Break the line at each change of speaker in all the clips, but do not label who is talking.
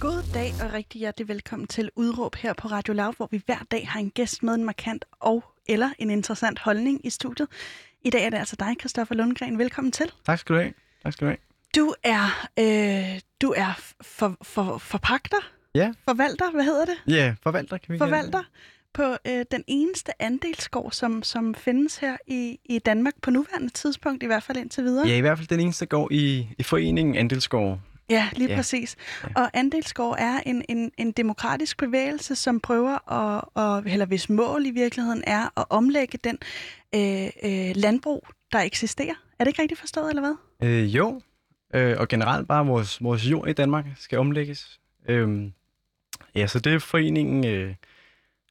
God dag og rigtig hjertelig velkommen til Udråb her på Radio Loud, hvor vi hver dag har en gæst med en markant og eller en interessant holdning i studiet. I dag er det altså dig, Christoffer Lundgren. Velkommen til.
Tak skal du have. Tak skal du have.
Du er, øh, du er for, for, forpagter?
Ja.
Forvalter, hvad hedder det?
Ja, forvalter kan vi
Forvalter på øh, den eneste andelsgård, som, som findes her i, i Danmark på nuværende tidspunkt, i hvert fald indtil videre.
Ja, i hvert fald den eneste, der går i, i foreningen Andelsgård.
Ja, lige
Ja.
præcis.
Ja.
Og Andelsgård er en, en, en demokratisk bevægelse, som prøver at, og, eller hvis mål i virkeligheden er at omlægge den øh, øh, landbrug, der eksisterer. Er det ikke rigtigt forstået, eller hvad?
Øh, jo, øh, og generelt bare vores, vores jord i Danmark skal omlægges. Øhm, ja, så det foreningen øh,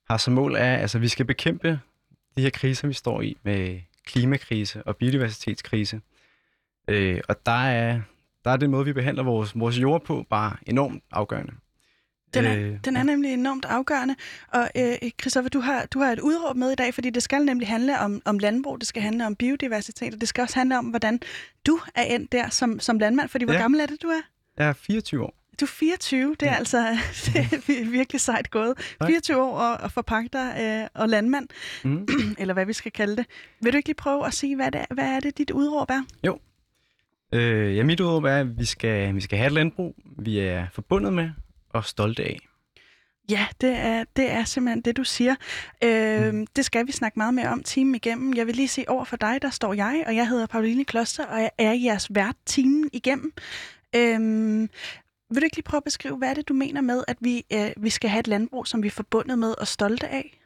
har som mål er, altså vi skal bekæmpe de her kriser, vi står i med klimakrise og biodiversitetskrise. Øh, og der er, der er den måde, vi behandler vores, vores jord på, bare enormt afgørende.
Den er,
Øh,
den er nemlig enormt afgørende. Og øh, Christoffer, du har, du har et udråb med i dag, fordi det skal nemlig handle om, om landbrug, det skal handle om biodiversitet, og det skal også handle om, hvordan du er endt der som, som landmand. Fordi hvor
Ja.
gammel er det, du er?
Jeg er 24 år.
Du er 24, det er
Ja.
altså det er vir- virkelig sejt gået.
Tak.
24 år og, og forpagter øh, og landmand,
Mm.
eller hvad vi skal kalde det. Vil du ikke lige prøve at sige, hvad, det er, hvad er det, dit udråb er?
Øh, ja, mit udråb er, at vi skal, vi skal have et landbrug, vi er forbundet med og stolte af.
Ja, det er, det er simpelthen det, du siger. Øh,
Mhm.
Det skal vi snakke meget mere om timen igennem. Jeg vil lige se over for dig, der står jeg, og jeg hedder Pauline Kloster, og jeg er jeres vært timen igennem. Øh, vil du ikke lige prøve at beskrive, hvad er det, du mener med, at vi, øh, vi skal have et landbrug, som vi er forbundet med og stolte af?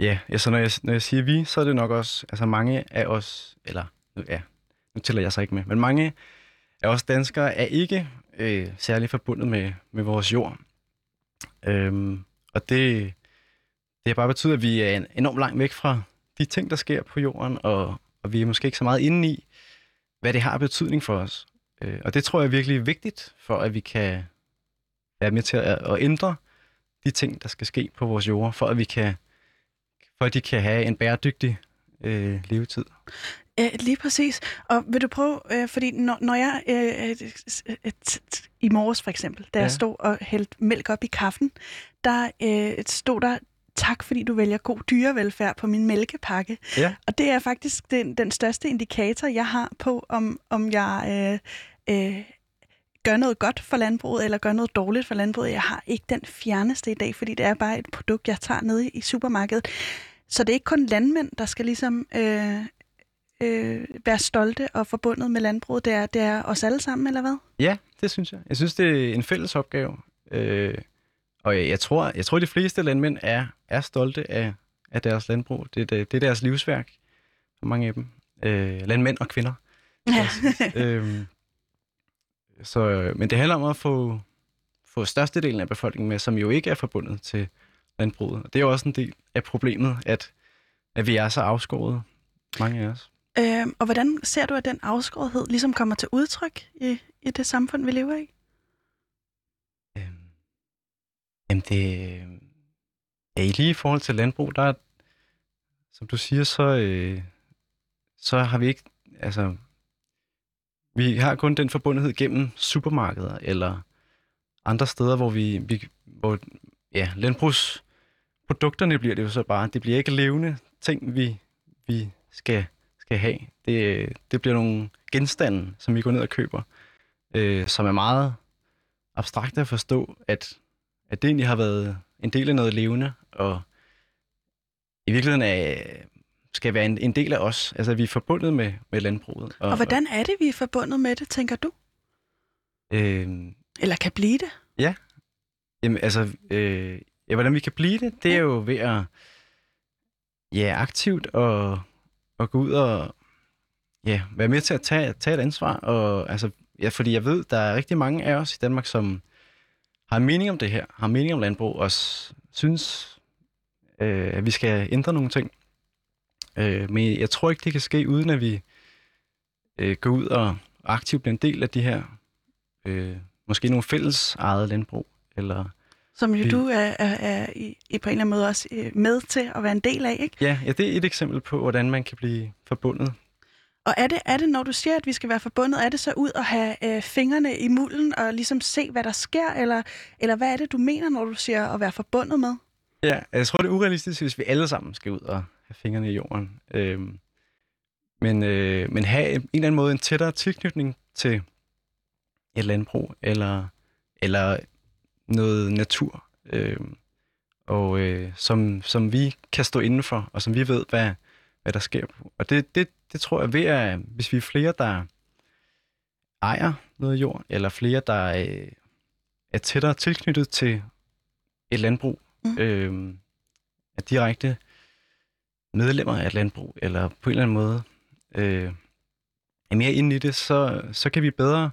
Ja, ja så når jeg, når jeg siger vi, så er det nok også, altså mange af os, eller ja, nu tæller jeg så ikke med, men mange af os danskere er ikke øh, særlig forbundet med, med vores jord. Øhm, og det, det har bare betydet, at vi er en- enormt langt væk fra de ting, der sker på jorden, og, og vi er måske ikke så meget inde i, hvad det har betydning for os. Øh, og det tror jeg er virkelig vigtigt, for at vi kan være med til at, at ændre de ting, der skal ske på vores jord, for at vi kan for at de kan have en bæredygtig øh, levetid.
Ja, lige præcis. Og vil du prøve, øh, fordi når, når jeg øh, øh, øh, t- i morges for eksempel, da ja. jeg stod og hældte mælk op i kaffen, der øh, stod der, tak fordi du vælger god dyrevelfærd på min mælkepakke.
Ja.
Og det er faktisk den, den største indikator, jeg har på, om, om jeg øh, øh, gør noget godt for landbruget, eller gør noget dårligt for landbruget. Jeg har ikke den fjerneste i dag, fordi det er bare et produkt, jeg tager ned i supermarkedet. Så det er ikke kun landmænd, der skal ligesom øh, øh, være stolte og forbundet med landbruget. Det er, det er os alle sammen, eller hvad?
Ja, det synes jeg. Jeg synes, det er en fælles opgave. Øh, og jeg, jeg, tror, jeg tror, de fleste landmænd er, er stolte af, af deres landbrug. Det, det, det er deres livsværk, for mange af dem. Øh, landmænd og kvinder.
Ja.
øhm, så, men det handler om at få, få størstedelen af befolkningen med, som jo ikke er forbundet til landbruget. Og det er jo også en del af problemet, at, at vi er så afskåret, mange af os
øh, og hvordan ser du, at den afskårethed ligesom kommer til udtryk i, i det samfund, vi lever i?
Øhm, jamen det... Ja, i lige i forhold til landbrug, der er, som du siger, så, øh, så har vi ikke, altså, vi har kun den forbundethed gennem supermarkeder eller andre steder, hvor vi, vi hvor, ja, landbrugsprodukterne bliver det jo så bare, det bliver ikke levende ting, vi, vi skal, skal have. Det, det bliver nogle genstande, som vi går ned og køber, øh, som er meget abstrakt at forstå, at, at det egentlig har været en del af noget levende, og i virkeligheden er, skal være en, en del af os. Altså, vi er forbundet med, med landbruget.
Og, og hvordan er det, vi er forbundet med det, tænker du?
Øh,
Eller kan blive det?
jamen, altså, øh, ja, hvordan vi kan blive det, det er jo ved at ja, aktivt og, og gå ud og ja, være med til at tage, tage et ansvar. Og, altså, ja, fordi jeg ved, der er rigtig mange af os i Danmark, som har mening om det her, har mening om landbrug, og s- synes, øh, at vi skal ændre nogle ting. Øh, men jeg tror ikke, det kan ske, uden at vi øh, går ud og aktivt bliver en del af de her, øh, måske nogle fælles eget landbrug, eller
som jo du er, er, er i, i på en eller anden måde også øh, med til at være en del af, ikke?
Ja, ja, det er et eksempel på, hvordan man kan blive forbundet.
Og er det, er det, når du siger, at vi skal være forbundet, er det så ud og have øh, fingrene i mulden og ligesom se, hvad der sker, eller, eller hvad er det, du mener, når du siger at være forbundet med?
Ja, jeg tror, det er urealistisk, hvis vi alle sammen skal ud og have fingrene i jorden. Øhm, men, øh, men have en eller anden måde en tættere tilknytning til et landbrug eller, eller noget natur, øh, og øh, som, som vi kan stå indenfor, og som vi ved, hvad, hvad der sker. Og det, det, det tror jeg ved, at hvis vi er flere, der ejer noget jord, eller flere, der øh, er tættere tilknyttet til et landbrug, mm. øh, er direkte medlemmer af et landbrug, eller på en eller anden måde øh, er mere inde i det, så, så kan vi bedre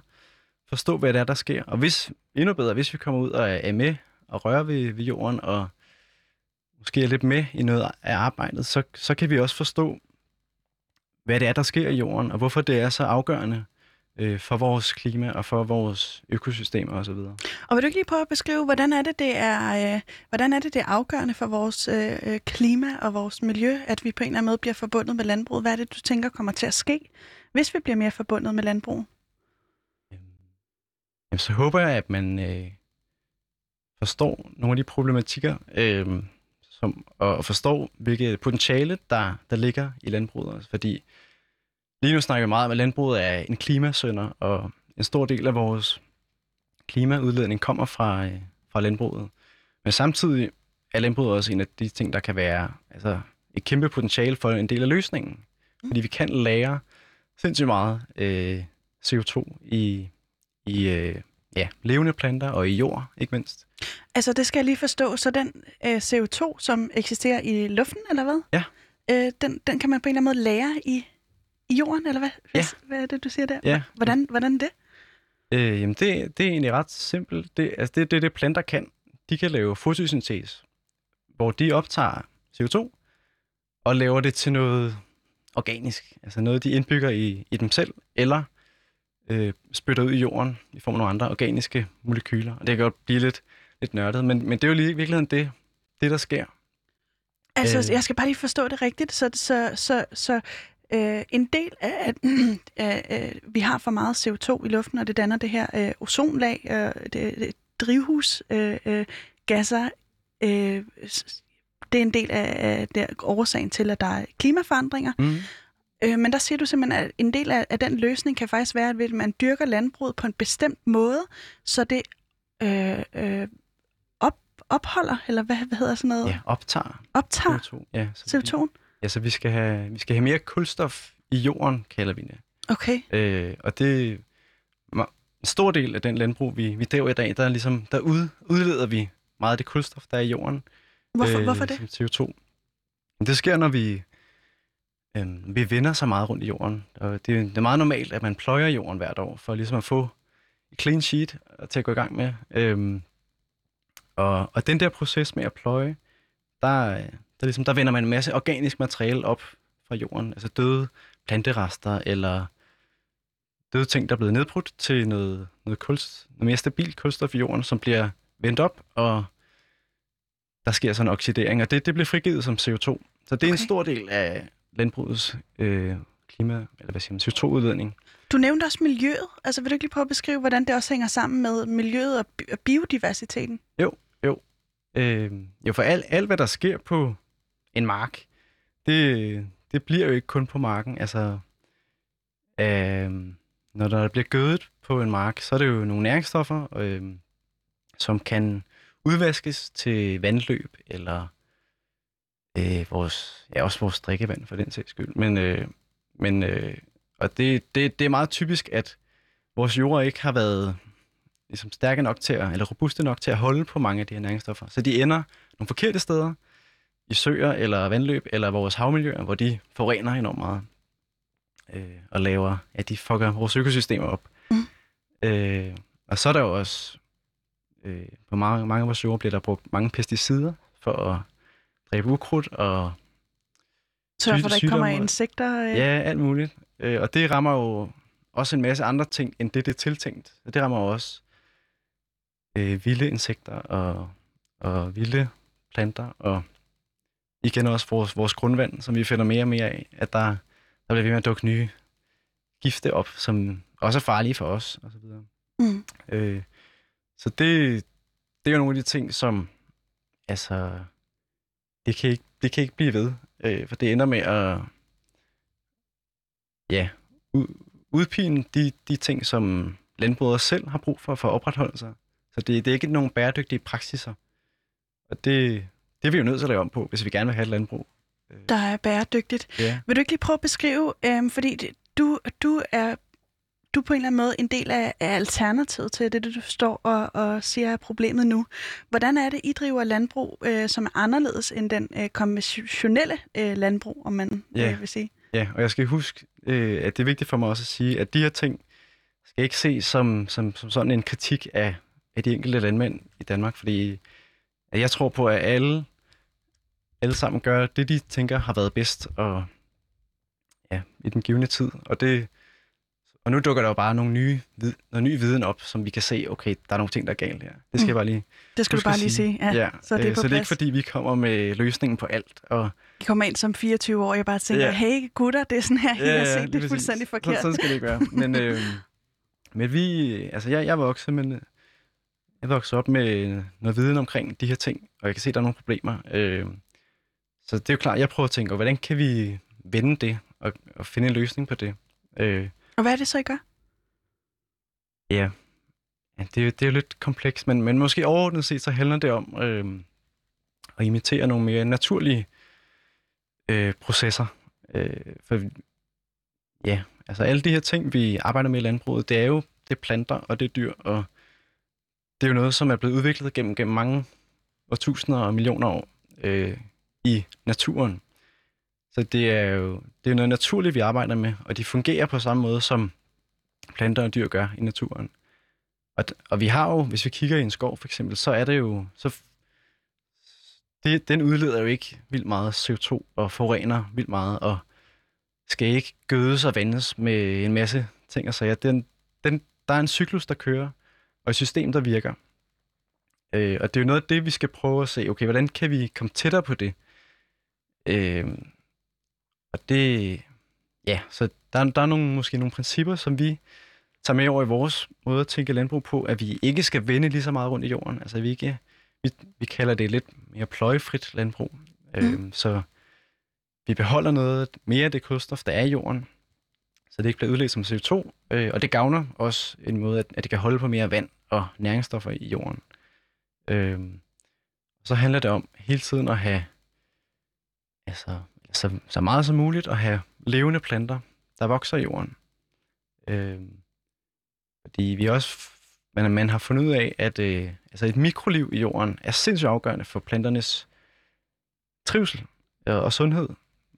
forstå, hvad det er, der sker. Og hvis, endnu bedre, hvis vi kommer ud og er med og rører ved, ved jorden, og måske er lidt med i noget af arbejdet, så, så kan vi også forstå, hvad det er, der sker i jorden, og hvorfor det er så afgørende øh, for vores klima og for vores økosystemer osv.
Og vil du ikke lige prøve at beskrive, hvordan er det, det er, øh, hvordan er det, det er afgørende for vores øh, øh, klima og vores miljø, at vi på en eller anden måde bliver forbundet med landbruget? Hvad er det, du tænker kommer til at ske, hvis vi bliver mere forbundet med landbruget?
Jamen, så håber jeg, at man øh, forstår nogle af de problematikker, øh, som, og forstår, hvilket potentiale, der, der ligger i landbruget. Fordi lige nu snakker vi meget om, at landbruget er en klimasønder, og en stor del af vores klimaudledning kommer fra, øh, fra landbruget. Men samtidig er landbruget også en af de ting, der kan være altså, et kæmpe potentiale for en del af løsningen. Fordi vi kan lære sindssygt meget øh, CO2 i, i øh, ja, levende planter og i jord, ikke mindst.
Altså, det skal jeg lige forstå. Så den øh, CO2, som eksisterer i luften, eller hvad?
Ja.
Øh, den, den kan man på en eller anden måde lære i, i jorden, eller hvad?
Ja.
Hvad er det, du siger der?
Ja.
Hvordan, hvordan det?
Øh, jamen, det, det er egentlig ret simpelt. Det, altså, det, det, det planter kan. De kan lave fotosyntese, hvor de optager CO2 og laver det til noget organisk. Altså noget, de indbygger i, i dem selv, eller øh, spytter ud i jorden i form af nogle andre organiske molekyler. Og det kan godt blive lidt, lidt nørdet, men, men det er jo lige i virkeligheden det, det der sker.
Altså, øh, jeg skal bare lige forstå det rigtigt. Så, så, så, så øh, en del af, at øh, øh, vi har for meget CO2 i luften, og det danner det her øh, ozonlag, øh, det, det, drivhusgasser. Øh, øh, gasser, øh, det er en del af, af der, årsagen til, at der er klimaforandringer.
mm.
Øh, men der siger du simpelthen, at en del af, af den løsning kan faktisk være, at man dyrker landbruget på en bestemt måde, så det øh, øh, op, opholder, eller hvad, hvad hedder sådan noget?
Ja, optager.
Optager
CO2. Ja, så
CO2'en?
Vi, ja, så vi skal, have, vi skal have mere kulstof i jorden, kalder vi det.
Okay.
Øh, og det en stor del af den landbrug, vi, vi driver i dag, der, er ligesom, der ud, udleder vi meget af det kulstof, der er i jorden.
Hvorfor, øh, hvorfor det?
Som CO2. Men det sker, når vi, øh, vi vender så meget rundt i jorden. Og det, det er meget normalt, at man pløjer jorden hvert år, for ligesom at få et clean sheet til at gå i gang med. Øh, og, og den der proces med at pløje, der, der, ligesom, der vender man en masse organisk materiale op fra jorden, altså døde planterester eller døde ting, der er blevet nedbrudt til noget, noget, kulst, noget mere stabilt kulstof i jorden, som bliver vendt op, og der sker sådan en oxidering, og det, det bliver frigivet som CO2. Så det er okay. en stor del af landbrugets øh, klima, eller hvad siger man, CO2-udledning.
Du nævnte også miljøet. Altså vil du ikke lige prøve at beskrive, hvordan det også hænger sammen med miljøet og, bi- og biodiversiteten?
Jo, jo. Øh, jo, for alt, alt, hvad der sker på en mark, det, det bliver jo ikke kun på marken. Altså, øh, når der bliver gødet på en mark, så er det jo nogle næringsstoffer, øh, som kan udvaskes til vandløb, eller øh, vores, ja, også vores drikkevand for den sags skyld. Men, øh, men øh, og det, det, det er meget typisk, at vores jord ikke har været ligesom, stærke nok til at, eller robuste nok til at holde på mange af de her næringsstoffer. Så de ender nogle forkerte steder, i søer eller vandløb, eller vores havmiljøer, hvor de forurener enormt meget. Øh, og laver, ja, de fucker vores økosystemer op. Mm. Øh, og så er der jo også, øh, på mange, mange af vores jord bliver der brugt mange pesticider for at dræbe ukrudt og
Sørg for, at der ikke kommer insekter?
Øh. Ja, alt muligt. Øh, og det rammer jo også en masse andre ting, end det, det er tiltænkt. Det rammer jo også øh, vilde insekter og, og vilde planter, og igen også vores, vores grundvand, som vi finder mere og mere af, at der, der bliver ved med at dukke nye gifte op, som også er farlige for os, og så videre.
Mm.
Øh, så det, det er jo nogle af de ting, som, altså, det kan ikke, det kan ikke blive ved, øh, for det ender med at, ja, ud, udpine de, de ting, som landbruget selv har brug for, for at opretholde sig. Så det, det er ikke nogen bæredygtige praksiser. Og det, det er vi jo nødt til at lave om på, hvis vi gerne vil have et landbrug.
Der er bæredygtigt.
Ja.
Vil du ikke lige prøve at beskrive, øhm, fordi du, du er du er på en eller anden måde en del af, af alternativet til det, du står og, og siger er problemet nu. Hvordan er det, I driver landbrug, øh, som er anderledes end den øh, konventionelle øh, landbrug, om man
Ja.
øh, vil sige?
Ja, og jeg skal huske, øh, at det er vigtigt for mig også at sige, at de her ting skal ikke ses som, som, som sådan en kritik af, af de enkelte landmænd i Danmark, fordi at jeg tror på, at alle, alle sammen gør det, de tænker har været bedst og, ja, i den givende tid. Og, det, og nu dukker der jo bare nogle nye, noget ny viden op, som vi kan se, okay, der er nogle ting, der er galt her. Det skal
Mm.
jeg bare lige
Det skal du bare lige sige. Ja,
Ja,
så det er
øh, så det er ikke fordi, vi kommer med løsningen på alt. Og,
I kommer ind som 24 år, og jeg bare tænker,
Ja.
hey gutter, det er sådan her, ja, jeg set, det
lige
er fuldstændig forkert.
Sådan, sådan skal det ikke være. Men, øh, men vi, altså jeg, jeg vokset, men øh, jeg vokset op med noget viden omkring de her ting, og jeg kan se, at der er nogle problemer. Øh, så det er jo klart, jeg prøver at tænke, hvordan kan vi vende det, og, og finde en løsning på det. Øh,
og hvad er det så, I gør?
ja, ja det, er det er jo lidt komplekst, men, men måske overordnet set, så handler det om øh, at imitere nogle mere naturlige øh, processer. Øh, for ja, altså alle de her ting, vi arbejder med i landbruget, det er jo det er planter og det er dyr, og det er jo noget, som er blevet udviklet gennem, gennem mange årtusinder og millioner år øh, i naturen. Så det er jo det er noget naturligt, vi arbejder med, og de fungerer på samme måde, som planter og dyr gør i naturen. Og, og vi har jo, hvis vi kigger i en skov for eksempel, så er det jo, så det, den udleder jo ikke vildt meget CO2 og forurener vildt meget, og skal ikke gødes og vandes med en masse ting og sager. Den, den, der er en cyklus, der kører, og et system, der virker. Øh, og det er jo noget af det, vi skal prøve at se, okay, hvordan kan vi komme tættere på det? Øh, og det, ja, så der, der er nogle, måske nogle principper, som vi tager med over i vores måde at tænke landbrug på, at vi ikke skal vende lige så meget rundt i jorden. Altså vi ikke, vi, vi kalder det lidt mere pløjefrit landbrug. Mm. Øh, så vi beholder noget mere af det kulstof, der er i jorden, så det ikke bliver udledt som CO2, øh, og det gavner også en måde, at, at det kan holde på mere vand og næringsstoffer i jorden. Øh, så handler det om hele tiden at have altså, så, så meget som muligt at have levende planter, der vokser i jorden. Øh, fordi vi også, man, man har fundet ud af, at øh, altså et mikroliv i jorden er sindssygt afgørende for planternes trivsel øh, og sundhed.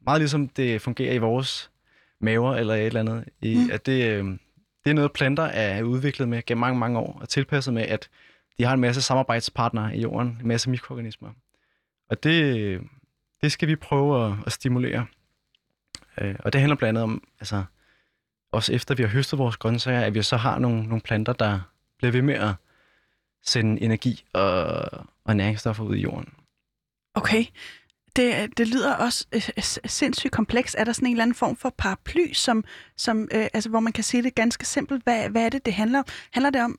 Meget ligesom det fungerer i vores maver eller et eller andet. I,
Mm.
at det, øh, det er noget, planter er udviklet med gennem mange, mange år og tilpasset med, at de har en masse samarbejdspartnere i jorden, en masse mikroorganismer. Og det, det skal vi prøve at, at stimulere. Øh, og det handler blandt andet om, altså, også efter vi har høstet vores grøntsager, at vi så har nogle, nogle planter, der bliver ved med at sende energi og, og næringsstoffer ud i jorden.
Okay. Det, det lyder også øh, øh sindssygt komplekst. Er der sådan en eller anden form for paraply, som, som, øh, altså, hvor man kan sige det ganske simpelt? Hvad, hvad er det, det handler om? Handler det om,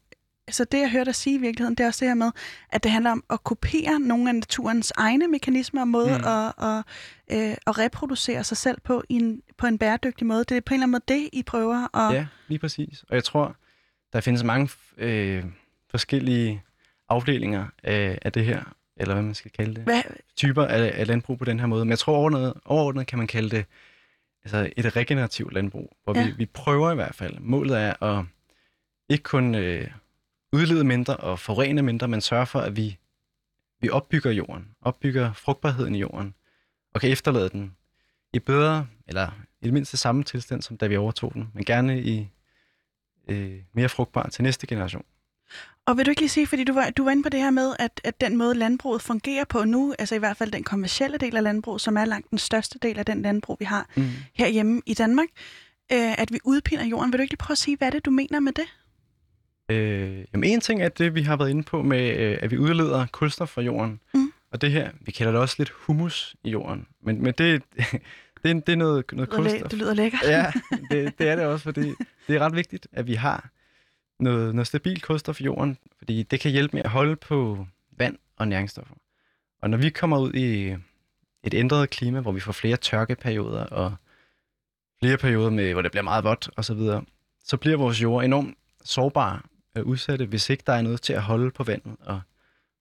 så det jeg hørte dig sige i virkeligheden, det er også det her med, at det handler om at kopiere nogle af naturens egne mekanismer og måder
Mm.
at, at, øh, at reproducere sig selv på, i en, på en bæredygtig måde. Det er på en eller anden måde det, I prøver at...
Ja, lige præcis. Og jeg tror, der findes mange øh, forskellige afdelinger af, af det her, eller hvad man skal kalde det.
Hvad,
typer af, af landbrug på den her måde. Men jeg tror overordnet, overordnet kan man kalde det altså et regenerativt landbrug, hvor
ja.
vi, vi prøver i hvert fald. Målet er at ikke kun øh, udlede mindre og forurene mindre, men sørge for, at vi, vi opbygger jorden, opbygger frugtbarheden i jorden, og kan efterlade den i bedre, eller i det mindste samme tilstand, som da vi overtog den, men gerne i øh, mere frugtbar til næste generation.
Og vil du ikke lige sige, fordi du var, du var inde på det her med, at, at den måde landbruget fungerer på nu, altså i hvert fald den kommercielle del af landbruget, som er langt den største del af den landbrug, vi har
Mm.
herhjemme i Danmark, øh, at vi udpiner jorden. Vil du ikke lige prøve at sige, hvad det, du mener med det?
Øh, jamen en ting er det, vi har været inde på med, øh, at vi udleder kulstof fra jorden.
Mm.
Og det her, vi kalder det også lidt humus i jorden. Men, men det, det det, det er noget, noget
Det
kulstof.
det lyder lækkert.
Ja, det, det er det også, fordi det er ret vigtigt, at vi har noget, noget stabilt kulstof i jorden, fordi det kan hjælpe med at holde på vand og næringsstoffer. Og når vi kommer ud i et ændret klima, hvor vi får flere tørkeperioder og flere perioder, med, hvor det bliver meget vådt osv., så, videre, så bliver vores jord enormt sårbare og udsatte, hvis ikke der er noget til at holde på vandet og,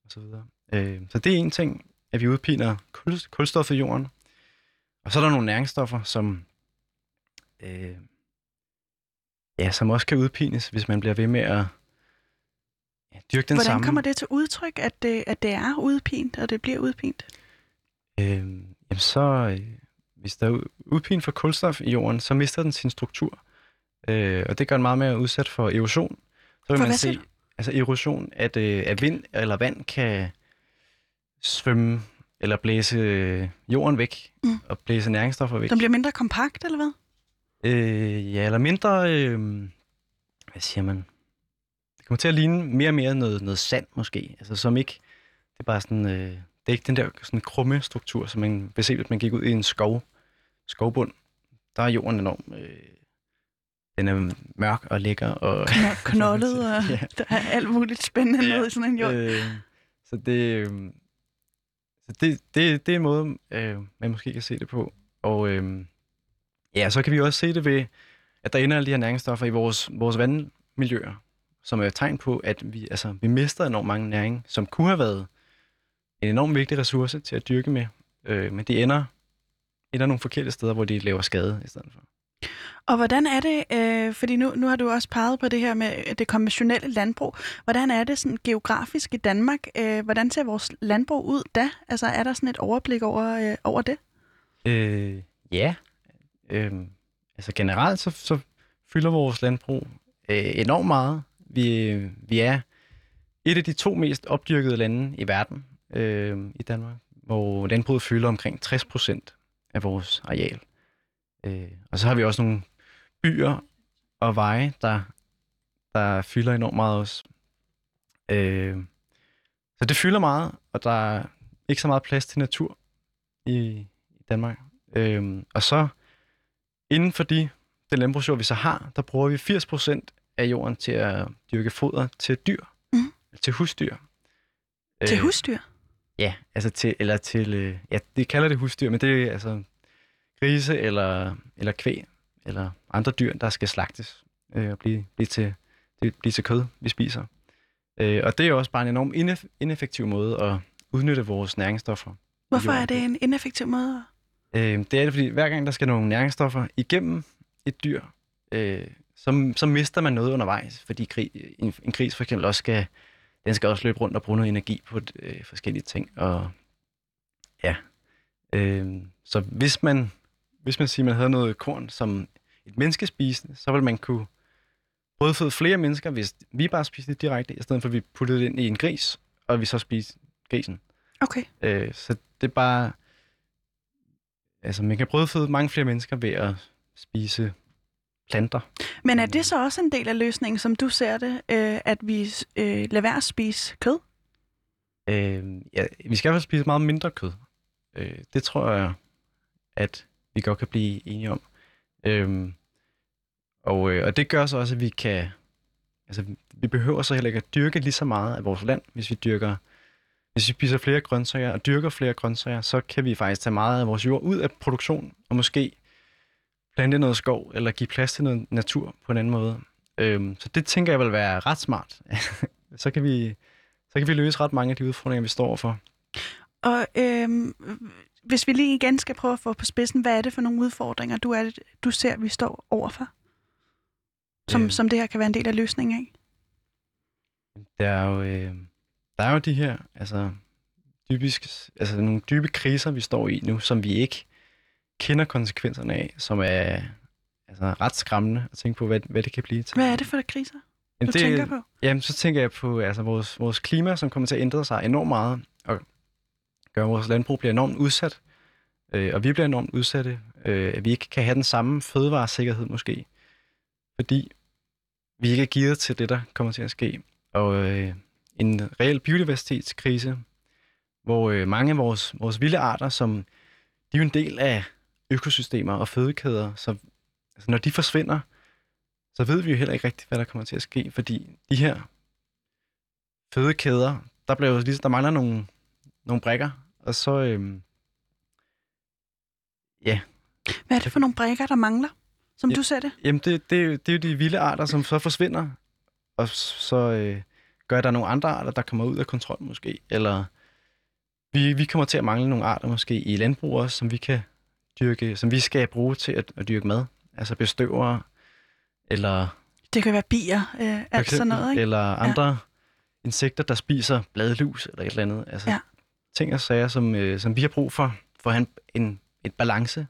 og så videre. Øh, så det er en ting, at vi udpiner kul, kulstof i jorden. Og så er der nogle næringsstoffer, som øh, ja, som også kan udpines, hvis man bliver ved med at ja, dyrke den
Hvordan
samme.
kommer det til udtryk, at det, at det er udpint, og det bliver udpint?
Øh, jamen så, øh, hvis der er u- udpin for kulstof i jorden, så mister den sin struktur. Øh, og det gør den meget mere udsat for erosion. Så vil
For
man se, altså erosion, at, øh, at vind eller vand kan svømme eller blæse øh, jorden væk,
Mm.
og blæse næringsstoffer væk.
Den bliver mindre kompakt, eller hvad?
Øh, ja, eller mindre, øh, hvad siger man? Det kommer til at ligne mere og mere noget, noget sand måske, altså som ikke, det er bare sådan, øh, det er ikke den der sådan krumme struktur, som man vil se, hvis man gik ud i en skov, skovbund. Der er jorden enorm, øh, den er mørk og lækker og...
Kno- Knoldet, og
Ja.
der er alt muligt spændende
Ja.
nede i sådan en jord.
Øh, så det, øh, så det, det, det er en måde, øh, man måske kan se det på. Og øh, ja, så kan vi også se det ved, at der ender alle de her næringsstoffer i vores, vores vandmiljøer, som er et tegn på, at vi, altså, vi mister enormt mange næring, som kunne have været en enormt vigtig ressource til at dyrke med. Øh, men det ender, ender nogle forkerte steder, hvor de laver skade i stedet for.
Og hvordan er det, øh, fordi nu, nu har du også peget på det her med øh, det konventionelle landbrug. Hvordan er det sådan geografisk i Danmark? Øh, hvordan ser vores landbrug ud da? Altså er der sådan et overblik over, øh, over det?
Øh, ja. Øh, altså generelt så, så fylder vores landbrug øh, enormt meget. Vi, øh, vi er et af de to mest opdyrkede lande i verden øh, i Danmark, hvor landbruget fylder omkring 60 procent af vores areal. Øh, og så har vi også nogle byer og veje, der, der fylder enormt meget også. Øh, så det fylder meget, og der er ikke så meget plads til natur i, i Danmark. Øhm, og så inden for de, den landbrugsjord, vi så har, der bruger vi 80% af jorden til at dyrke foder til dyr,
Mhm.
til husdyr.
Til
Øh,
husdyr?
Ja, altså til, eller til, øh, ja, det kalder det husdyr, men det er altså grise eller, eller kvæg, eller andre dyr, der skal slagtes øh, og blive, blive, til, blive til kød, vi spiser. Øh, og det er også bare en enormt inef- ineffektiv måde at udnytte vores næringsstoffer.
Hvorfor er det en ineffektiv måde?
Øh, det er det, fordi hver gang der skal nogle næringsstoffer igennem et dyr, øh, så, så mister man noget undervejs, fordi krig, en, en gris for eksempel også skal, den skal også løbe rundt og bruge noget energi på øh, forskellige ting. Og ja, øh, så hvis man, hvis man siger, man havde noget korn, som et menneske spiste, så ville man kunne brødføde flere mennesker, hvis vi bare spiste det direkte, i stedet for at vi puttede det ind i en gris, og vi så spiste grisen.
Okay.
Øh, så det er bare... Altså, man kan brødføde mange flere mennesker ved at spise planter.
Men er det så også en del af løsningen, som du ser det, øh, at vi øh, lader være at spise kød?
Øh, ja, vi skal i hvert fald spise meget mindre kød. Øh, det tror jeg, at vi godt kan blive enige om. Øhm, og, øh, og det gør så også, at vi kan... Altså, vi behøver så heller ikke at dyrke lige så meget af vores land, hvis vi dyrker... Hvis vi spiser flere grøntsager og dyrker flere grøntsager, så kan vi faktisk tage meget af vores jord ud af produktion, og måske plante noget skov, eller give plads til noget natur på en anden måde. Øhm, så det tænker jeg vil være ret smart. så, kan vi, så kan vi løse ret mange af de udfordringer, vi står overfor.
Og øhm, hvis vi lige igen skal prøve at få på spidsen, hvad er det for nogle udfordringer, du, er, du ser, vi står overfor? Som,
Øhm.
som det her kan være en del af løsningen af?
Der er jo, øh, der er jo de her, altså, typisk, altså nogle dybe kriser, vi står i nu, som vi ikke kender konsekvenserne af, som er altså, ret skræmmende at tænke på, hvad, hvad det kan blive til.
Hvad er det for kriser, du
Jamen,
det... tænker på?
Jamen, så tænker jeg på altså, vores, vores klima, som kommer til at ændre sig enormt meget, og gør, at vores landbrug bliver enormt udsat, øh, og vi bliver enormt udsatte, øh, at vi ikke kan have den samme fødevaresikkerhed måske, fordi vi ikke er gearet til det, der kommer til at ske. Og øh, en reel biodiversitetskrise, hvor øh, mange af vores, vores vilde arter, som de er jo en del af økosystemer og fødekæder. Så altså, når de forsvinder, så ved vi jo heller ikke rigtigt, hvad der kommer til at ske, fordi de her fødekæder, der, bliver jo, ligesom, der mangler nogle, nogle brækker, og så, øhm, ja.
Hvad er det for nogle brækker, der mangler, som
Ja.
du ser det?
Jamen, det, det, det er jo de vilde arter, som så forsvinder, og så øh, gør der nogle andre arter, der kommer ud af kontrol måske, eller vi, vi kommer til at mangle nogle arter måske i landbrug også, som vi kan dyrke, som vi skal bruge til at, at dyrke mad, altså bestøvere, eller
Det kan være bier, øh, alt sådan noget, ikke?
Eller andre ja. insekter, der spiser bladlus eller et eller andet. Altså
Ja
ting og sager, som, øh, som vi har brug for, for at have en, en, et balance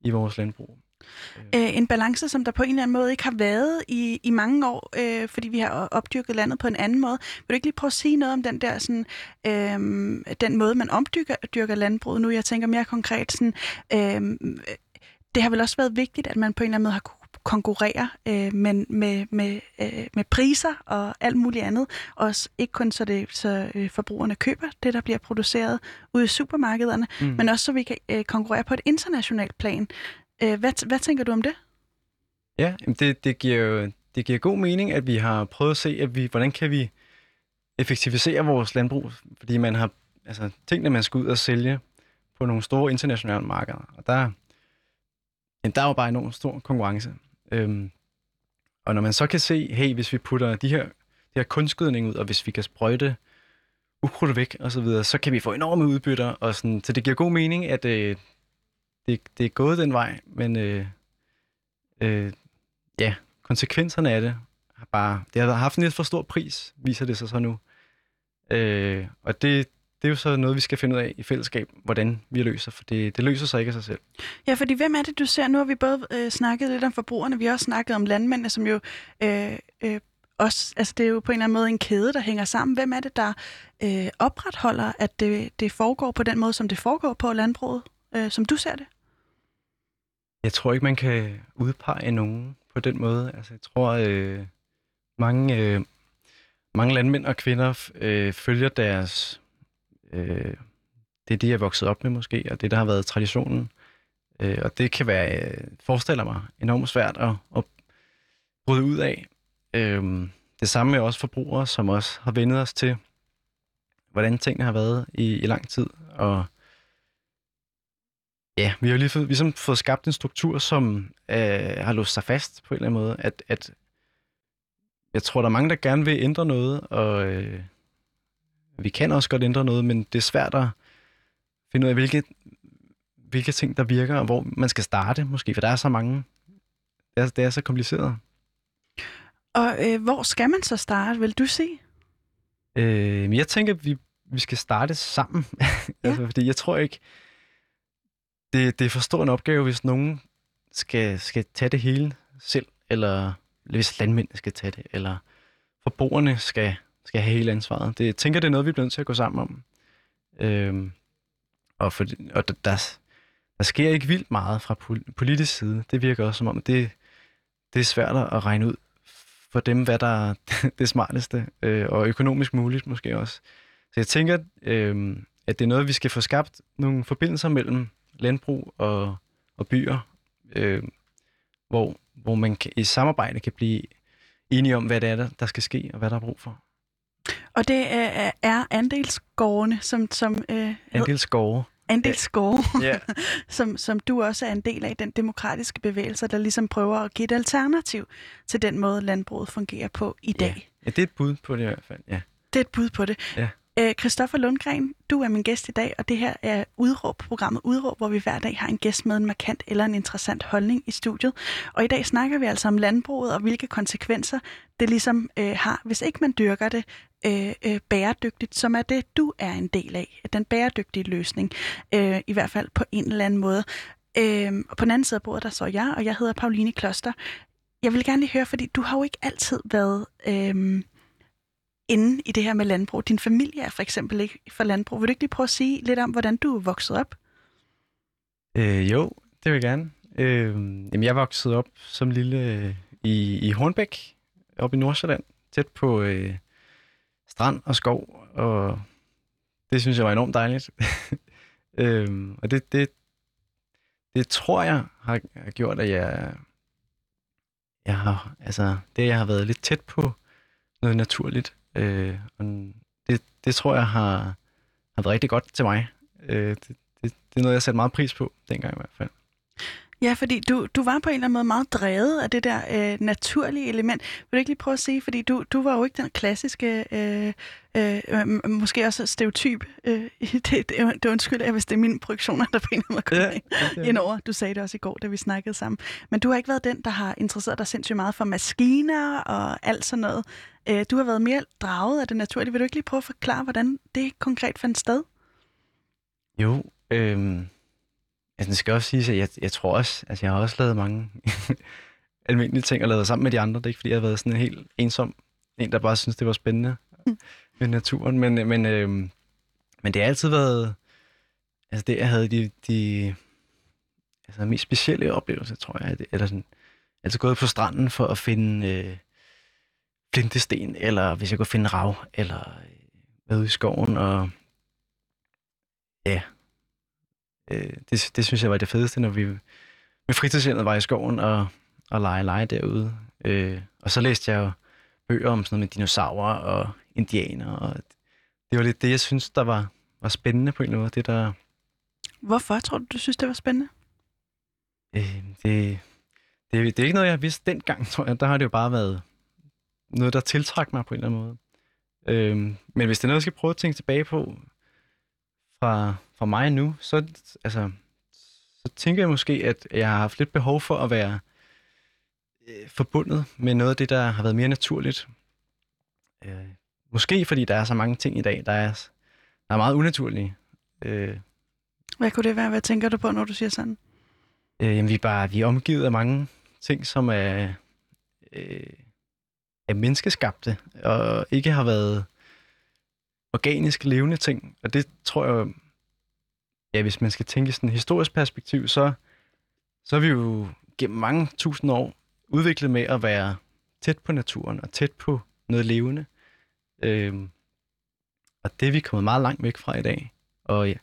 i vores landbrug.
Øh, en balance, som der på en eller anden måde ikke har været i, i mange år, øh, fordi vi har opdyrket landet på en anden måde. Vil du ikke lige prøve at sige noget om den der sådan, øh, den måde, man omdyrker dyrker landbruget nu? Jeg tænker mere konkret sådan, øh, det har vel også været vigtigt, at man på en eller anden måde har kunne konkurrere øh, men med, med, øh, med priser og alt muligt andet. Også ikke kun så, det, så øh, forbrugerne køber det, der bliver produceret ude i supermarkederne,
Mm.
men også så vi kan øh, konkurrere på et internationalt plan. Øh, hvad, hvad tænker du om det?
Ja, det, det, giver jo det giver god mening, at vi har prøvet at se, at vi, hvordan kan vi effektivisere vores landbrug, fordi man har altså, tingene, man skal ud og sælge på nogle store internationale markeder. Og der, jamen, der er jo bare enormt stor konkurrence. Øhm, og når man så kan se, hey, hvis vi putter de her, de her kunstgødning ud, og hvis vi kan sprøjte ukrudt væk og så videre, så kan vi få enorme udbytter. Og sådan, så det giver god mening, at øh, det, det er gået den vej, men øh, øh, ja, konsekvenserne af det har bare, det har haft en lidt for stor pris, viser det sig så nu. Øh, og det, det er jo så noget, vi skal finde ud af i fællesskab, hvordan vi løser, for det, det løser sig ikke af sig selv.
Ja, fordi hvem er det, du ser? Nu har vi både øh, snakket lidt om forbrugerne, vi har også snakket om landmændene, som jo øh, øh, også, altså det er jo på en eller anden måde en kæde, der hænger sammen. Hvem er det, der øh, opretholder, at det, det foregår på den måde, som det foregår på landbruget, øh, som du ser det?
Jeg tror ikke, man kan udpege nogen på den måde. Altså, jeg tror, øh, mange, øh, mange landmænd og kvinder øh, følger deres... Øh, det er det, jeg er vokset op med måske, og det, der har været traditionen. Øh, og det kan være, øh, forestiller mig, enormt svært at, at bryde ud af. Øh, det samme med også forbrugere, som også har vendet os til, hvordan tingene har været i, i lang tid. Og Ja, vi har lige fået, ligesom fået skabt en struktur, som øh, har låst sig fast på en eller anden måde. At, at jeg tror, der er mange, der gerne vil ændre noget, og øh, vi kan også godt ændre noget, men det er svært at finde ud af, hvilke, hvilke ting, der virker, og hvor man skal starte måske, for der er så mange. Det er, det er så kompliceret.
Og øh, hvor skal man så starte, vil du sige?
Øh, men jeg tænker, at vi, vi skal starte sammen.
Ja.
altså, fordi jeg tror ikke, det, det er for stor en opgave, hvis nogen skal, skal tage det hele selv, eller hvis landmænd skal tage det, eller forbrugerne skal, skal have hele ansvaret. Det, jeg tænker, det er noget, vi bliver nødt til at gå sammen om. Øhm, og for, og der, der, der sker ikke vildt meget fra politisk side. Det virker også som om, det, det er svært at regne ud for dem, hvad der er det smarteste, øh, og økonomisk muligt måske også. Så jeg tænker, øh, at det er noget, vi skal få skabt nogle forbindelser mellem landbrug og, og byer, øh, hvor, hvor man kan, i samarbejde kan blive enige om, hvad det er, der, der skal ske, og hvad der er brug for.
Og det er, er andelsgårdene, som, som øh,
Andel skove.
andelsgårde,
Ja.
som, som du også er en del af, den demokratiske bevægelse, der ligesom prøver at give et alternativ til den måde, landbruget fungerer på i dag.
ja, det er et bud på det i hvert fald, ja.
Det er et bud på det.
Ja.
Øh, Christoffer Lundgren, du er min gæst i dag, og det her er Udråb, programmet Udråb, hvor vi hver dag har en gæst med en markant eller en interessant holdning i studiet. Og i dag snakker vi altså om landbruget og hvilke konsekvenser det ligesom øh, har, hvis ikke man dyrker det øh, øh, bæredygtigt, som er det, du er en del af, den bæredygtige løsning, øh, i hvert fald på en eller anden måde. Øh, og på den anden side af bordet, der står jeg, og jeg hedder Pauline Kloster. Jeg vil gerne lige høre, fordi du har jo ikke altid været... Øh, inde i det her med landbrug. Din familie er for eksempel ikke for landbrug. Vil du ikke lige prøve at sige lidt om, hvordan du er vokset op?
Øh, jo, det vil jeg gerne. Øh, jamen, jeg voksede op som lille øh, i, i Hornbæk, oppe i Nordsjælland, tæt på øh, strand og skov, og det synes jeg var enormt dejligt. øhm, og det, det, det tror jeg har, har gjort, at jeg, jeg har, altså, det jeg har været lidt tæt på noget naturligt. Øh, og det, det tror jeg har, har været rigtig godt til mig. Øh, det, det, det er noget, jeg satte meget pris på, dengang i hvert fald.
Ja, fordi du, du var på en eller anden måde meget drevet af det der øh, naturlige element. Vil du ikke lige prøve at sige, fordi du, du var jo ikke den klassiske, øh, øh, måske også stereotyp. Øh, det, det, det undskylder jeg, hvis det er mine projektioner, der på en eller anden måde ja, ind over. Du sagde det også i går, da vi snakkede sammen. Men du har ikke været den, der har interesseret dig sindssygt meget for maskiner og alt sådan noget. Øh, du har været mere draget af det naturlige. Vil du ikke lige prøve at forklare, hvordan det konkret fandt sted?
Jo, øh Altså, det skal også sige, at jeg, jeg tror også, altså jeg har også lavet mange almindelige ting og lavet sammen med de andre. Det er ikke, fordi jeg har været sådan en helt ensom en, der bare synes, det var spændende mm. med naturen. Men, men, øh, men det har altid været, altså det, jeg havde de, de altså, mest specielle oplevelser, tror jeg. Eller sådan, altså gået på stranden for at finde øh, flintesten, eller hvis jeg kunne finde rav, eller øh, været ude i skoven og ja, øh, det, det synes jeg var det fedeste, når vi med fritidshjemmet var i skoven og, og lege lege derude. Øh, og så læste jeg jo bøger om sådan noget med dinosaurer og indianer, og det var lidt det, jeg synes, der var, var spændende på en eller anden måde. Det, der...
Hvorfor tror du, du synes, det var spændende?
Øh, det, det, det er ikke noget, jeg har vidst dengang, tror jeg. Der har det jo bare været noget, der tiltrak mig på en eller anden måde. Øh, men hvis det er noget, jeg skal prøve at tænke tilbage på, fra, fra mig nu, så, altså, så tænker jeg måske, at jeg har haft lidt behov for at være øh, forbundet med noget af det, der har været mere naturligt. Øh, måske fordi der er så mange ting i dag, der er, der er meget unaturlige. Øh,
Hvad kunne det være? Hvad tænker du på, når du siger sådan?
Øh, jamen, vi er bare vi er omgivet af mange ting, som er, øh, er menneskeskabte, og ikke har været organisk levende ting. Og det tror jeg, ja, hvis man skal tænke i sådan et historisk perspektiv, så, så er vi jo gennem mange tusind år udviklet med at være tæt på naturen og tæt på noget levende. Øhm, og det er vi kommet meget langt væk fra i dag. Og ja,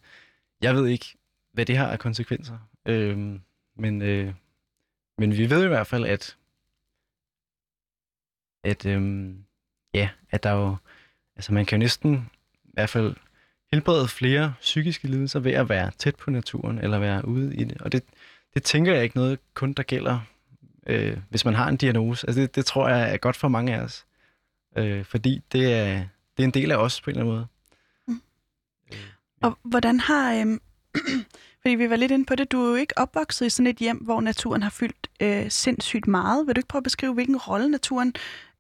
jeg ved ikke, hvad det har af konsekvenser. Øhm, men, øh, men vi ved i hvert fald, at, at, øhm, ja, at der jo, altså man kan jo næsten i hvert fald helbrede flere psykiske lidelser ved at være tæt på naturen eller være ude i det. Og det, det tænker jeg ikke noget kun, der gælder, øh, hvis man har en diagnose. Altså det, det tror jeg er godt for mange af os. Øh, fordi det er, det er en del af os på en eller anden måde. Mm.
Øh, ja. Og hvordan har... Øh, fordi vi var lidt inde på det, du er jo ikke opvokset i sådan et hjem, hvor naturen har fyldt øh, sindssygt meget. Vil du ikke prøve at beskrive, hvilken rolle naturen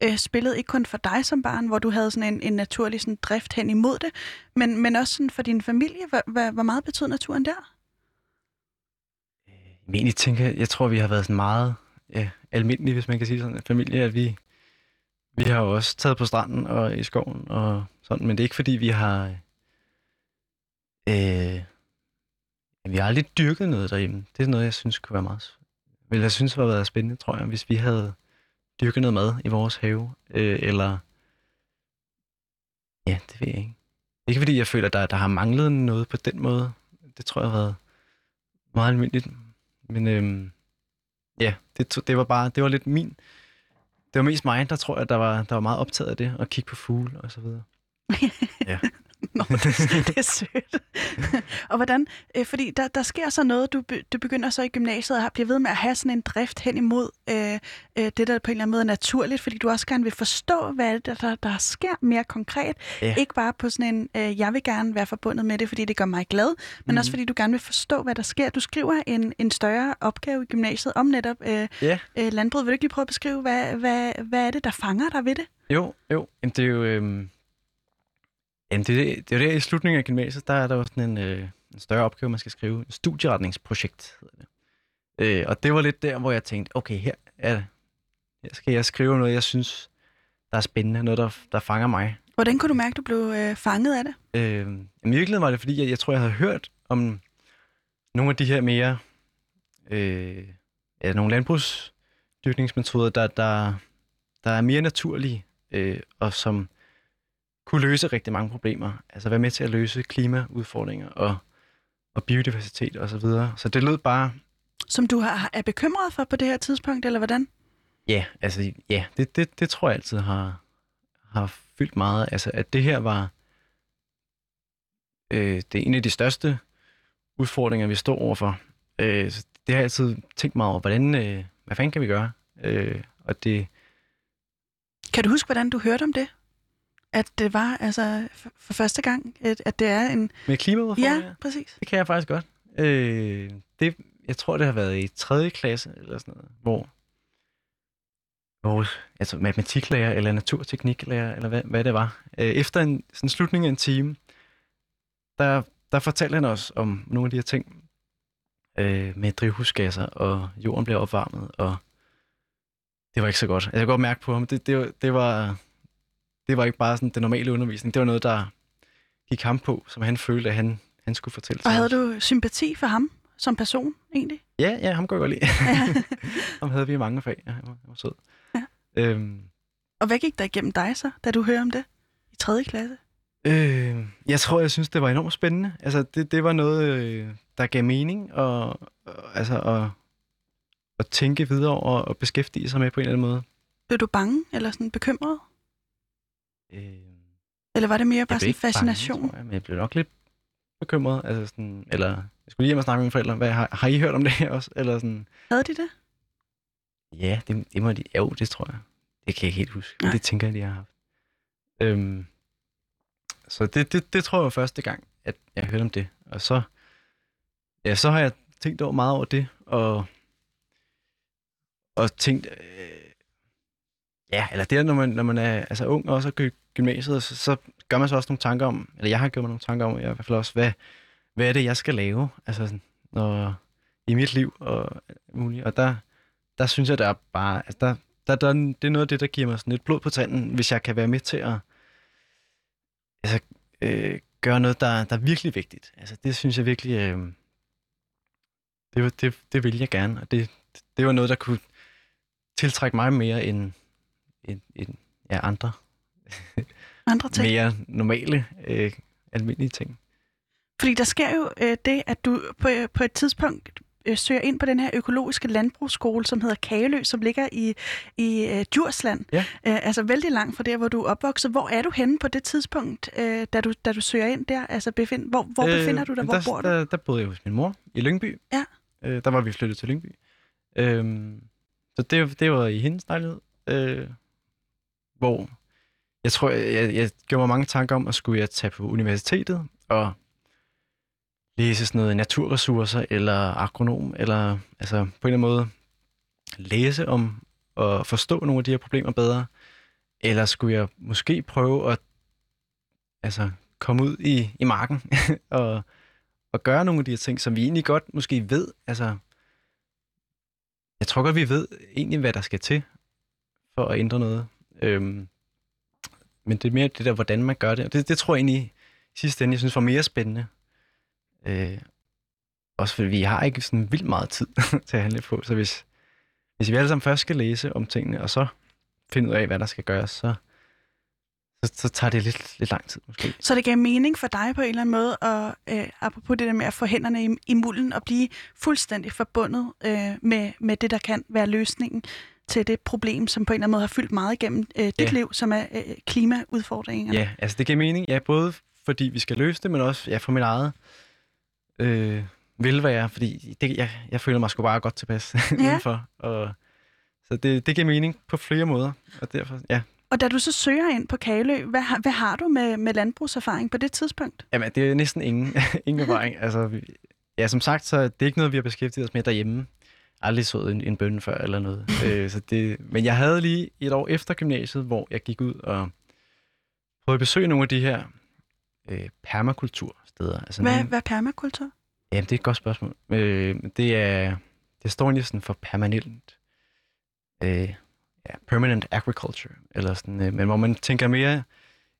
øh, spillede, ikke kun for dig som barn, hvor du havde sådan en, en naturlig sådan, drift hen imod det, men, men også sådan for din familie. Hvor, hvor meget betød naturen der?
Jeg egentlig tænker, jeg tror, vi har været sådan meget ja, almindelige, hvis man kan sige sådan, en familie, at vi, vi har jo også taget på stranden og i skoven og sådan, men det er ikke fordi, vi har... Øh, vi har aldrig dyrket noget derhjemme. Det er noget, jeg synes kunne være meget... Vil jeg synes, var været spændende, tror jeg, hvis vi havde dyrke noget mad i vores have, øh, eller... Ja, det ved jeg ikke. Ikke fordi jeg føler, at der, der har manglet noget på den måde. Det tror jeg har været meget almindeligt. Men øhm, ja, det, det var bare, det var lidt min... Det var mest mig, der tror jeg, der var, der var meget optaget af det, at kigge på fugle og så videre.
ja. Nå, det, det er sødt. og hvordan, øh, fordi der, der sker så noget, du, du begynder så i gymnasiet og bliver ved med at have sådan en drift hen imod øh, øh, det, der på en eller anden måde er naturligt, fordi du også gerne vil forstå, hvad det der, der sker mere konkret. Ja. Ikke bare på sådan en, øh, jeg vil gerne være forbundet med det, fordi det gør mig glad, men mm-hmm. også fordi du gerne vil forstå, hvad der sker. Du skriver en, en større opgave i gymnasiet om netop øh, ja. øh, landbrug. Vil du ikke lige prøve at beskrive, hvad, hvad, hvad er det, der fanger dig ved det?
Jo, jo. Jamen, det er jo... Øh Jamen, det, det er det, i slutningen af gymnasiet, der er der jo sådan en, øh, en større opgave, man skal skrive. En studieretningsprojekt hedder det. Øh, og det var lidt der, hvor jeg tænkte, okay, her, er det. her skal jeg skrive noget, jeg synes, der er spændende, noget, der, der fanger mig.
Hvordan kunne du mærke, at du blev øh, fanget af det?
Øh, I virkeligheden var det, fordi jeg, jeg tror, jeg havde hørt om nogle af de her mere, øh, ja, nogle landbrugsdyrkningsmetoder, der, der, der er mere naturlige, øh, og som kunne løse rigtig mange problemer. Altså være med til at løse klimaudfordringer og, og biodiversitet osv. Så, så det lød bare
Som du har, er bekymret for på det her tidspunkt, eller hvordan?
Ja, altså, ja, det, det, det tror jeg altid har, har fyldt meget. Altså, at det her var øh, det er en af de største udfordringer, vi står overfor. Øh, så det har jeg altid tænkt meget over, hvordan, øh, hvad fanden kan vi gøre? Øh, og det...
Kan du huske, hvordan du hørte om det? At det var altså for, første gang, at, at det er en...
Med klimaudfordringer?
Ja, præcis.
Det kan jeg faktisk godt. Øh, det, jeg tror, det har været i 3. klasse eller sådan noget, hvor vores altså matematiklærer eller naturtekniklærer, eller hvad, hvad det var, øh, efter en sådan slutning af en time, der, der fortalte han os om nogle af de her ting øh, med drivhusgasser, og jorden bliver opvarmet, og det var ikke så godt. Altså, jeg kan godt mærke på ham, det, det, det, var, det var ikke bare sådan den normale undervisning, det var noget, der gik ham på, som han følte, at han, han skulle fortælle
Og havde du sympati for ham som person, egentlig?
Ja, ja, ham går jeg godt lide. Ja. ham havde vi i mange fag. Ja, han var, han var sød. Ja. Øhm.
Og hvad gik der igennem dig så, da du hørte om det i 3. klasse?
Øh, jeg tror, jeg synes, det var enormt spændende. Altså, det, det var noget, øh, der gav mening, og, og altså, at, at tænke videre og, og beskæftige sig med på en eller anden måde.
Blev du bange, eller sådan bekymret? Øh, eller var det mere bare sådan en fascination?
Bange, jeg, men jeg blev nok lidt bekymret. Altså sådan, eller jeg skulle lige hjem og snakke med mine forældre. Hvad, har, har I hørt om det her også? Eller sådan,
Havde de det?
Ja, det, det må de. Jo, det tror jeg. Det kan jeg ikke helt huske. Nej. Det tænker jeg, de har haft. Øhm, så det, det, det tror jeg var første gang, at jeg hørte om det. Og så, ja, så har jeg tænkt over meget over det, og, og tænkt, øh, ja, eller det er, når man, når man er altså, ung og også er gymnasiet, så, så gør man så også nogle tanker om, eller jeg har gjort mig nogle tanker om, i hvert fald også, hvad, hvad er det, jeg skal lave, altså når, i mit liv og muligt. Og der, der synes jeg, der er bare, altså der, der, der, det er noget af det, der giver mig sådan lidt blod på tanden, hvis jeg kan være med til at, altså, øh, gøre noget, der, der er virkelig vigtigt. Altså, det synes jeg virkelig, øh, det, det, det vil jeg gerne, og det, det var noget, der kunne tiltrække mig mere end, end, end ja, andre,
andre ting.
mere normale, øh, almindelige ting.
Fordi der sker jo øh, det, at du på, på et tidspunkt øh, søger ind på den her økologiske landbrugsskole, som hedder Kagelø, som ligger i, i øh, Djursland. Ja. Øh, altså vældig langt fra der, hvor du er opvokset. Hvor er du henne på det tidspunkt, øh, da, du, da du søger ind der? Altså befind, hvor, hvor øh, befinder du dig? Hvor
der,
bor du?
Der, der boede jeg hos min mor i Lyngby. Ja. Øh, der var vi flyttet til Lyngby. Øh, så det, det var i hendes lejlighed, øh, hvor jeg tror, jeg, jeg, jeg gjorde mig mange tanker om, at skulle jeg tage på universitetet og læse sådan noget naturressourcer eller agronom, eller altså på en eller anden måde læse om og forstå nogle af de her problemer bedre? Eller skulle jeg måske prøve at altså, komme ud i, i marken og, og gøre nogle af de her ting, som vi egentlig godt måske ved? Altså, jeg tror godt, vi ved egentlig, hvad der skal til for at ændre noget. Øhm, men det er mere det der, hvordan man gør det. det, det tror jeg egentlig i sidste ende, jeg synes var mere spændende. Øh, også fordi vi har ikke sådan vildt meget tid til at handle på, så hvis, hvis vi alle sammen først skal læse om tingene, og så finde ud af, hvad der skal gøres, så, så, så tager det lidt, lidt lang tid måske.
Så det gav mening for dig på en eller anden måde, og øh, apropos det der med at få hænderne i, i mulden og blive fuldstændig forbundet øh, med, med det, der kan være løsningen til det problem, som på en eller anden måde har fyldt meget igennem øh, dit ja. liv, som er øh, klimaudfordringerne.
Ja, altså det giver mening, ja, både fordi vi skal løse det, men også ja, for mit eget øh, velvære, fordi det, jeg, jeg føler mig sgu bare godt tilpas ja. indenfor. Og, så det, det giver mening på flere måder, og derfor, ja.
Og da du så søger ind på Kalø, hvad, hvad har du med, med landbrugserfaring på det tidspunkt?
Jamen, det er næsten ingen, ingen erfaring. altså, vi, ja, som sagt, så det er ikke noget, vi har beskæftiget os med derhjemme. Aldrig så en, en bønne før eller noget. øh, så det, men jeg havde lige et år efter gymnasiet, hvor jeg gik ud og prøvede at besøge nogle af de her øh, permakultursteder.
Altså hvad, nogle... hvad er permakultur?
Jamen, det er et godt spørgsmål. Øh, det er, det står egentlig sådan for permanent, øh, ja, permanent agriculture, eller sådan, øh, men hvor man tænker mere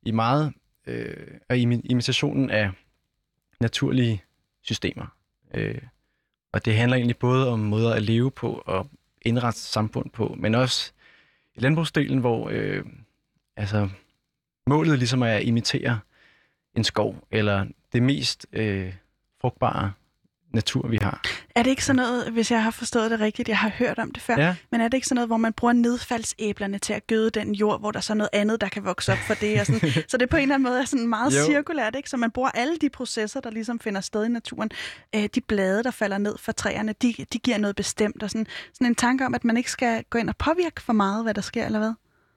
i meget, øh, og imitationen af naturlige systemer. Øh, og det handler egentlig både om måder at leve på og indrette samfund på, men også i landbrugsdelen, hvor øh, altså, målet ligesom er at imitere en skov, eller det mest øh, frugtbare natur, vi har.
Er det ikke sådan noget, hvis jeg har forstået det rigtigt, jeg har hørt om det før,
Ja.
men er det ikke sådan noget, hvor man bruger nedfaldsæblerne til at gøde den jord, hvor der så er noget andet, der kan vokse op for det? Og sådan. så det på en eller anden måde er sådan meget
Jo.
cirkulært, ikke? Så man bruger alle de processer, der ligesom finder sted i naturen. Øh, de blade, der falder ned fra træerne, de, de giver noget bestemt. Og sådan, sådan en tanke om, at man ikke skal gå ind og påvirke for meget, hvad der sker, eller hvad?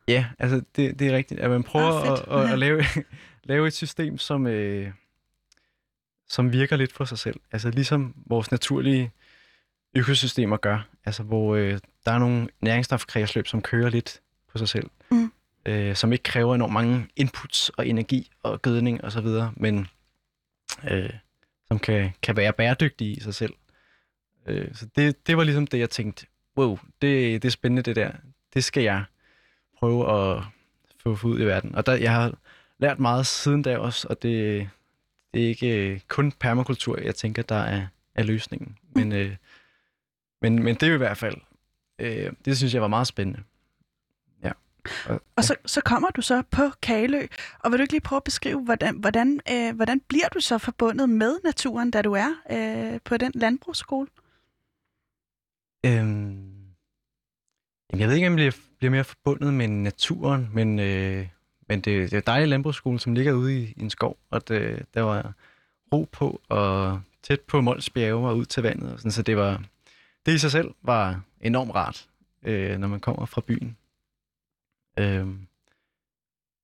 Ja, altså det, det er rigtigt, at man prøver
Ah, fedt.
at, at,
Ja.
at lave, lave et system, som, øh, som virker lidt for sig selv. Altså ligesom vores naturlige økosystemer gør. Altså hvor øh, der er nogle næringsstofkredsløb, som kører lidt på sig selv.
Mm.
Øh, som ikke kræver enormt mange inputs og energi og gødning osv., men øh, som kan, kan være bæredygtige i sig selv. Øh, så det, det var ligesom det, jeg tænkte, wow, det, det er spændende det der. Det skal jeg prøve at få, få ud i verden. Og der, jeg har lært meget siden da også, og det, det er ikke øh, kun permakultur, jeg tænker, der er, er løsningen. Men, øh, men, men det er i hvert fald, øh, det synes jeg var meget spændende. Ja. Og,
Og så, så kommer du så på Kalø, og vil du ikke lige prøve at beskrive, hvordan, hvordan, øh, hvordan bliver du så forbundet med naturen, da du er øh, på den landbrugsskole?
Øhm, jeg ved ikke, om jeg bliver, bliver mere forbundet med naturen, men, øh, men det, det er dejlig landbrugsskole, som ligger ude i, i en skov, og det, der var ro på, og tæt på Mols bjerge og ud til vandet. Og sådan, så det var det i sig selv var enormt rart, øh, når man kommer fra byen. Øhm,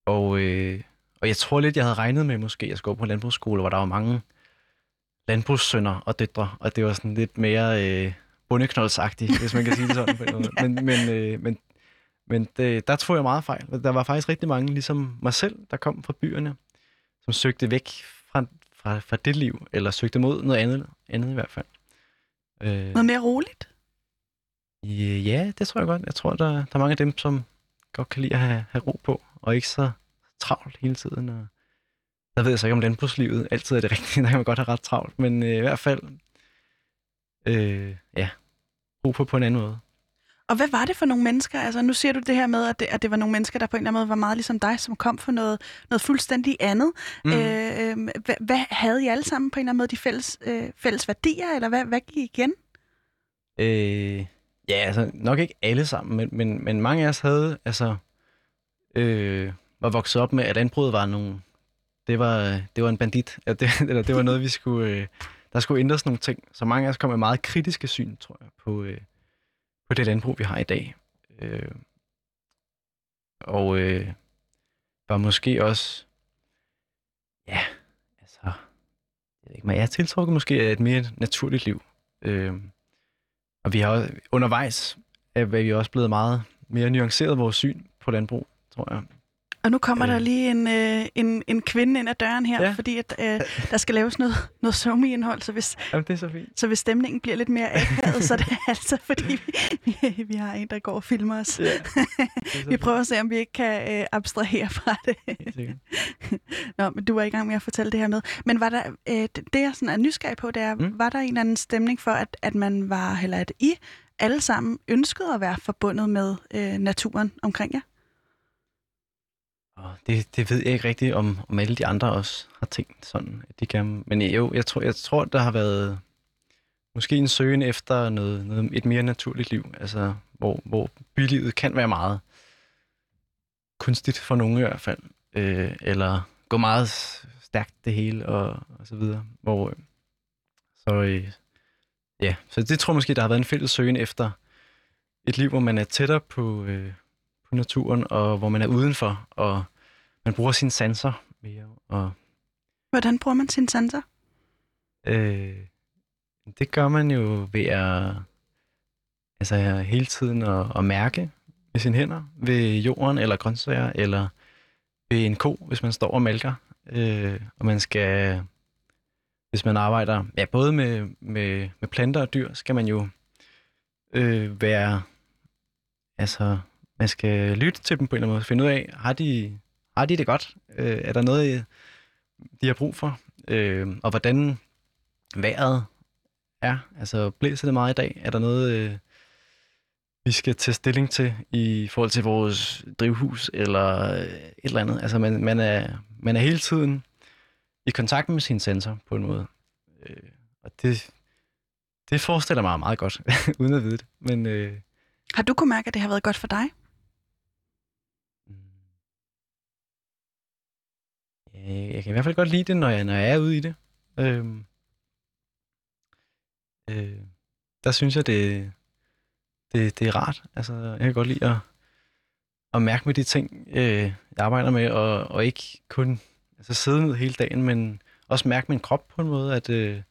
og, øh, og jeg tror lidt, jeg havde regnet med måske, at jeg skulle gå på landbrugsskole, hvor der var mange landbrugssønner og døtre, og det var sådan lidt mere øh, bundeknoldsagtigt, hvis man kan sige det sådan. Måde. men men, øh, men, men det, der tror jeg meget fejl. Der var faktisk rigtig mange, ligesom mig selv, der kom fra byerne, som søgte væk fra, fra, fra det liv, eller søgte mod noget andet, andet i hvert fald. Øh,
Noget mere roligt?
Ja, det tror jeg godt. Jeg tror, der, der er mange af dem, som godt kan lide at have, have ro på, og ikke så travlt hele tiden. Og der ved jeg så ikke, om landbrugslivet altid er det rigtige. Der kan man godt have ret travlt, men øh, i hvert fald, øh, ja, ro på på en anden måde.
Og hvad var det for nogle mennesker? Altså, nu siger du det her med, at det, at det var nogle mennesker, der på en eller anden måde var meget ligesom dig, som kom for noget, noget fuldstændig andet. Mm. Øh, hvad, hvad havde I alle sammen på en eller anden måde de fælles, øh, fælles værdier, eller hvad, hvad gik igen?
Øh, ja, altså nok ikke alle sammen, men, men, men mange af os havde, altså, øh, var vokset op med, at landbruget var nogle, det var, det var en bandit, ja, det, eller det var noget, vi skulle, øh, der skulle ændres nogle ting. Så mange af os kom med meget kritiske syn, tror jeg, på, øh, på det landbrug, vi har i dag. Øh, og øh, var måske også, ja, altså, jeg ved ikke, men jeg er tiltrukket måske af et mere naturligt liv. Øh, og vi har også, undervejs er vi også blevet meget mere nuanceret vores syn på landbrug, tror jeg.
Og nu kommer øh. der lige en, øh, en, en kvinde ind ad døren her, ja. Fordi at, øh, der skal laves noget, noget somi-indhold, så hvis,
Jamen, det er så fint.
så hvis stemningen bliver lidt mere akavet, så er det altså fordi, vi, vi, har en, der går og filmer os.
Ja.
Vi prøver at se, om vi ikke kan øh, abstrahere fra det. Nå, men du var i gang med at fortælle det her med. Men var der, øh, det jeg sådan er nysgerrig på, det er. Mm. var der en eller anden stemning for, at, at man var, eller at I alle sammen ønskede at være forbundet med øh, naturen omkring jer?
Og det, det ved jeg ikke rigtigt, om, om alle de andre også har tænkt sådan, at de gerne... Men jo, jeg tror, jeg tror, der har været måske en søgen efter noget, noget et mere naturligt liv, altså hvor, hvor bylivet kan være meget kunstigt for nogle i hvert fald, øh, eller gå meget stærkt det hele og, og så videre. Hvor, øh, så øh, ja, så det tror jeg måske, der har været en fælles søgen efter et liv, hvor man er tættere på, øh, naturen, og hvor man er udenfor, og man bruger sine sanser mere. Og,
Hvordan bruger man sine sanser?
øh, det gør man jo ved at altså, hele tiden at, at mærke med sine hænder ved jorden eller grøntsager, eller ved en ko, hvis man står og malker. Øh, og man skal, hvis man arbejder ja, både med, med, med planter og dyr, skal man jo øh, være, altså, man skal lytte til dem på en eller anden måde, finde ud af, har de, har de det godt? Øh, er der noget, de har brug for? Øh, og hvordan vejret er, altså blæser det meget i dag? Er der noget, øh, vi skal tage stilling til i forhold til vores drivhus eller øh, et eller andet? Altså man, man, er, man er hele tiden i kontakt med sin sensor på en måde. Øh, og det, det forestiller mig meget godt, uden at vide det. Men øh,
Har du kunnet mærke, at det har været godt for dig?
Øh, jeg kan i hvert fald godt lide det, når jeg, når jeg er ude i det. Øh, øh, der synes jeg, det, det, det er rart. Altså, jeg kan godt lide at, at mærke med de ting, øh, jeg arbejder med, og, og ikke kun altså, sidde ned hele dagen, men også mærke min krop på en måde, at... Øh,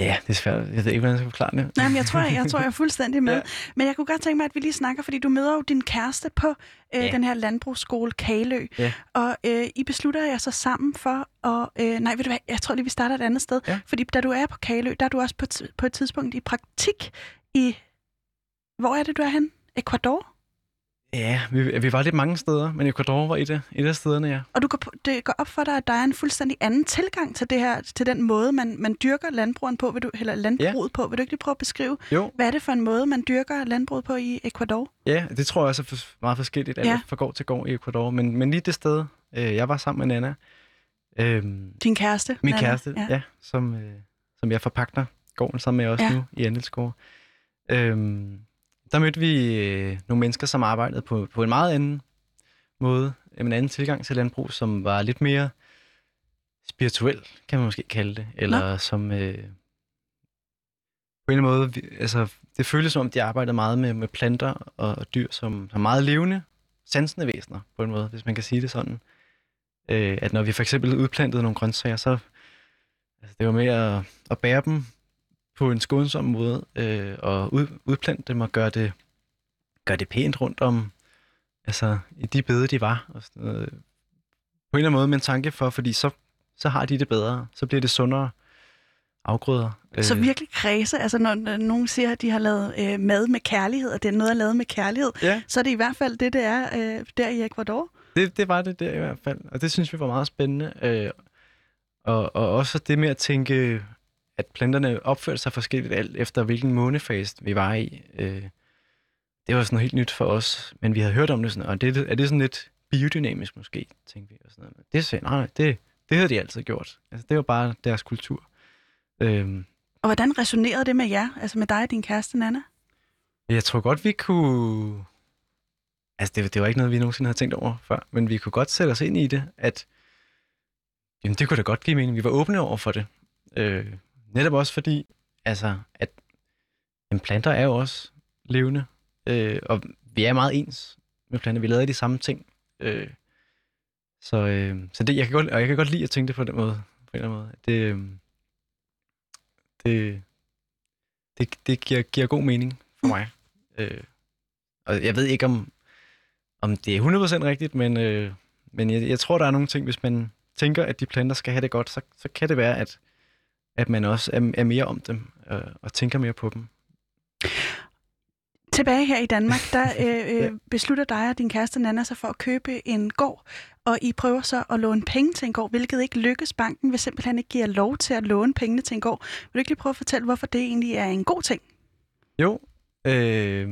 ja, det er svært. Jeg ved ikke, hvordan jeg skal forklare det.
Nej, men jeg tror, jeg, jeg, tror, jeg er fuldstændig med.
Ja.
Men jeg kunne godt tænke mig, at vi lige snakker, fordi du møder jo din kæreste på øh,
Ja.
den her landbrugsskole Kalø.
Ja.
Og øh, I beslutter jer så sammen for at... Øh, nej, ved du hvad, jeg tror lige, vi starter et andet sted.
Ja.
Fordi da du er på Kalø, der er du også på, på et tidspunkt i praktik i... Hvor er det, du er hen? Ecuador?
Ja, vi, vi var lidt mange steder, men Ecuador var et af, et af stederne, ja.
Og du går, det går op for dig, at der er en fuldstændig anden tilgang til det her, til den måde, man, man dyrker landbrugen på, vil du, eller landbruget på. Vil du ikke lige prøve at beskrive,
Jo,
hvad er det for en måde, man dyrker landbruget på i Ecuador?
ja, det tror jeg også er meget forskelligt, alt
Ja.
ja. fra gård til gård i Ecuador. Men, men lige det sted, øh, jeg var sammen med Nana, øh,
Din kæreste?
min
Nana?
kæreste, ja. ja som, øh, som jeg forpagter gården sammen med også
Ja.
ja. nu i Andelsgård. Øh, der mødte vi øh, nogle mennesker, som arbejdede på, på en meget anden måde, en anden tilgang til landbrug, som var lidt mere spirituel, kan man måske kalde det, eller som øh, på en eller anden måde, vi- altså det føles som om, de arbejdede meget med, med planter og, og dyr, som er meget levende, sansende væsener, på en måde, hvis man kan sige det sådan. Øh, at når vi for eksempel udplantede nogle grøntsager, så altså, det var med at, at bære dem på en skånsom måde, øh, og ud, udplante dem og gøre det, gøre det pænt rundt om, altså i de bede, de var. Og sådan noget. På en eller anden måde med en tanke for, fordi så, så har de det bedre, så bliver det sundere afgrøder.
Så
Øh,
virkelig kredse, altså når når nogen siger, at de har lavet øh, mad med kærlighed, og det er noget, der er lavet med kærlighed,
Ja,
så er det i hvert fald det, det er øh, der i Ecuador.
det, det var det der i hvert fald, og det synes vi var meget spændende. Øh, og, og også det med at tænke, at planterne opførte sig forskelligt alt efter, hvilken månefase vi var i. Øh, det var sådan noget helt nyt for os, men vi havde hørt om det sådan, og det, er det sådan lidt biodynamisk måske, tænkte vi. Og sådan noget. Men Det, sagde, nej, nej, det, det havde de altid gjort. Altså, det var bare deres kultur. Øhm,
Og hvordan resonerede det med jer, altså med dig og din kæreste, Nana?
Jeg tror godt, vi kunne... Altså, det, det var ikke noget, vi nogensinde havde tænkt over før, men vi kunne godt sætte os ind i det, at jamen, det kunne da godt give mening. Vi var åbne over for det. Øh, netop også fordi, altså, at jamen, planter er jo også levende, øh, og vi er meget ens med planter. Vi laver de samme ting. Øh, så øh, så det, jeg kan godt, og jeg kan godt lide at tænke det på den måde. På en eller anden måde. Det, øh, det, det, det giver, giver god mening for mig. Øh, og jeg ved ikke, om, om det er 100% rigtigt, men, øh, men jeg, jeg tror, der er nogle ting, hvis man tænker, at de planter skal have det godt, så, så kan det være, at, at man også er, er mere om dem øh, og tænker mere på dem.
Tilbage her i Danmark, der øh, øh, beslutter dig og din kæreste Nana sig for at købe en gård, og I prøver så at låne penge til en gård, hvilket ikke lykkes. Banken vil simpelthen ikke give jer lov til at låne pengene til en gård. Vil du ikke lige prøve at fortælle, hvorfor det egentlig er en god ting?
Jo, øh,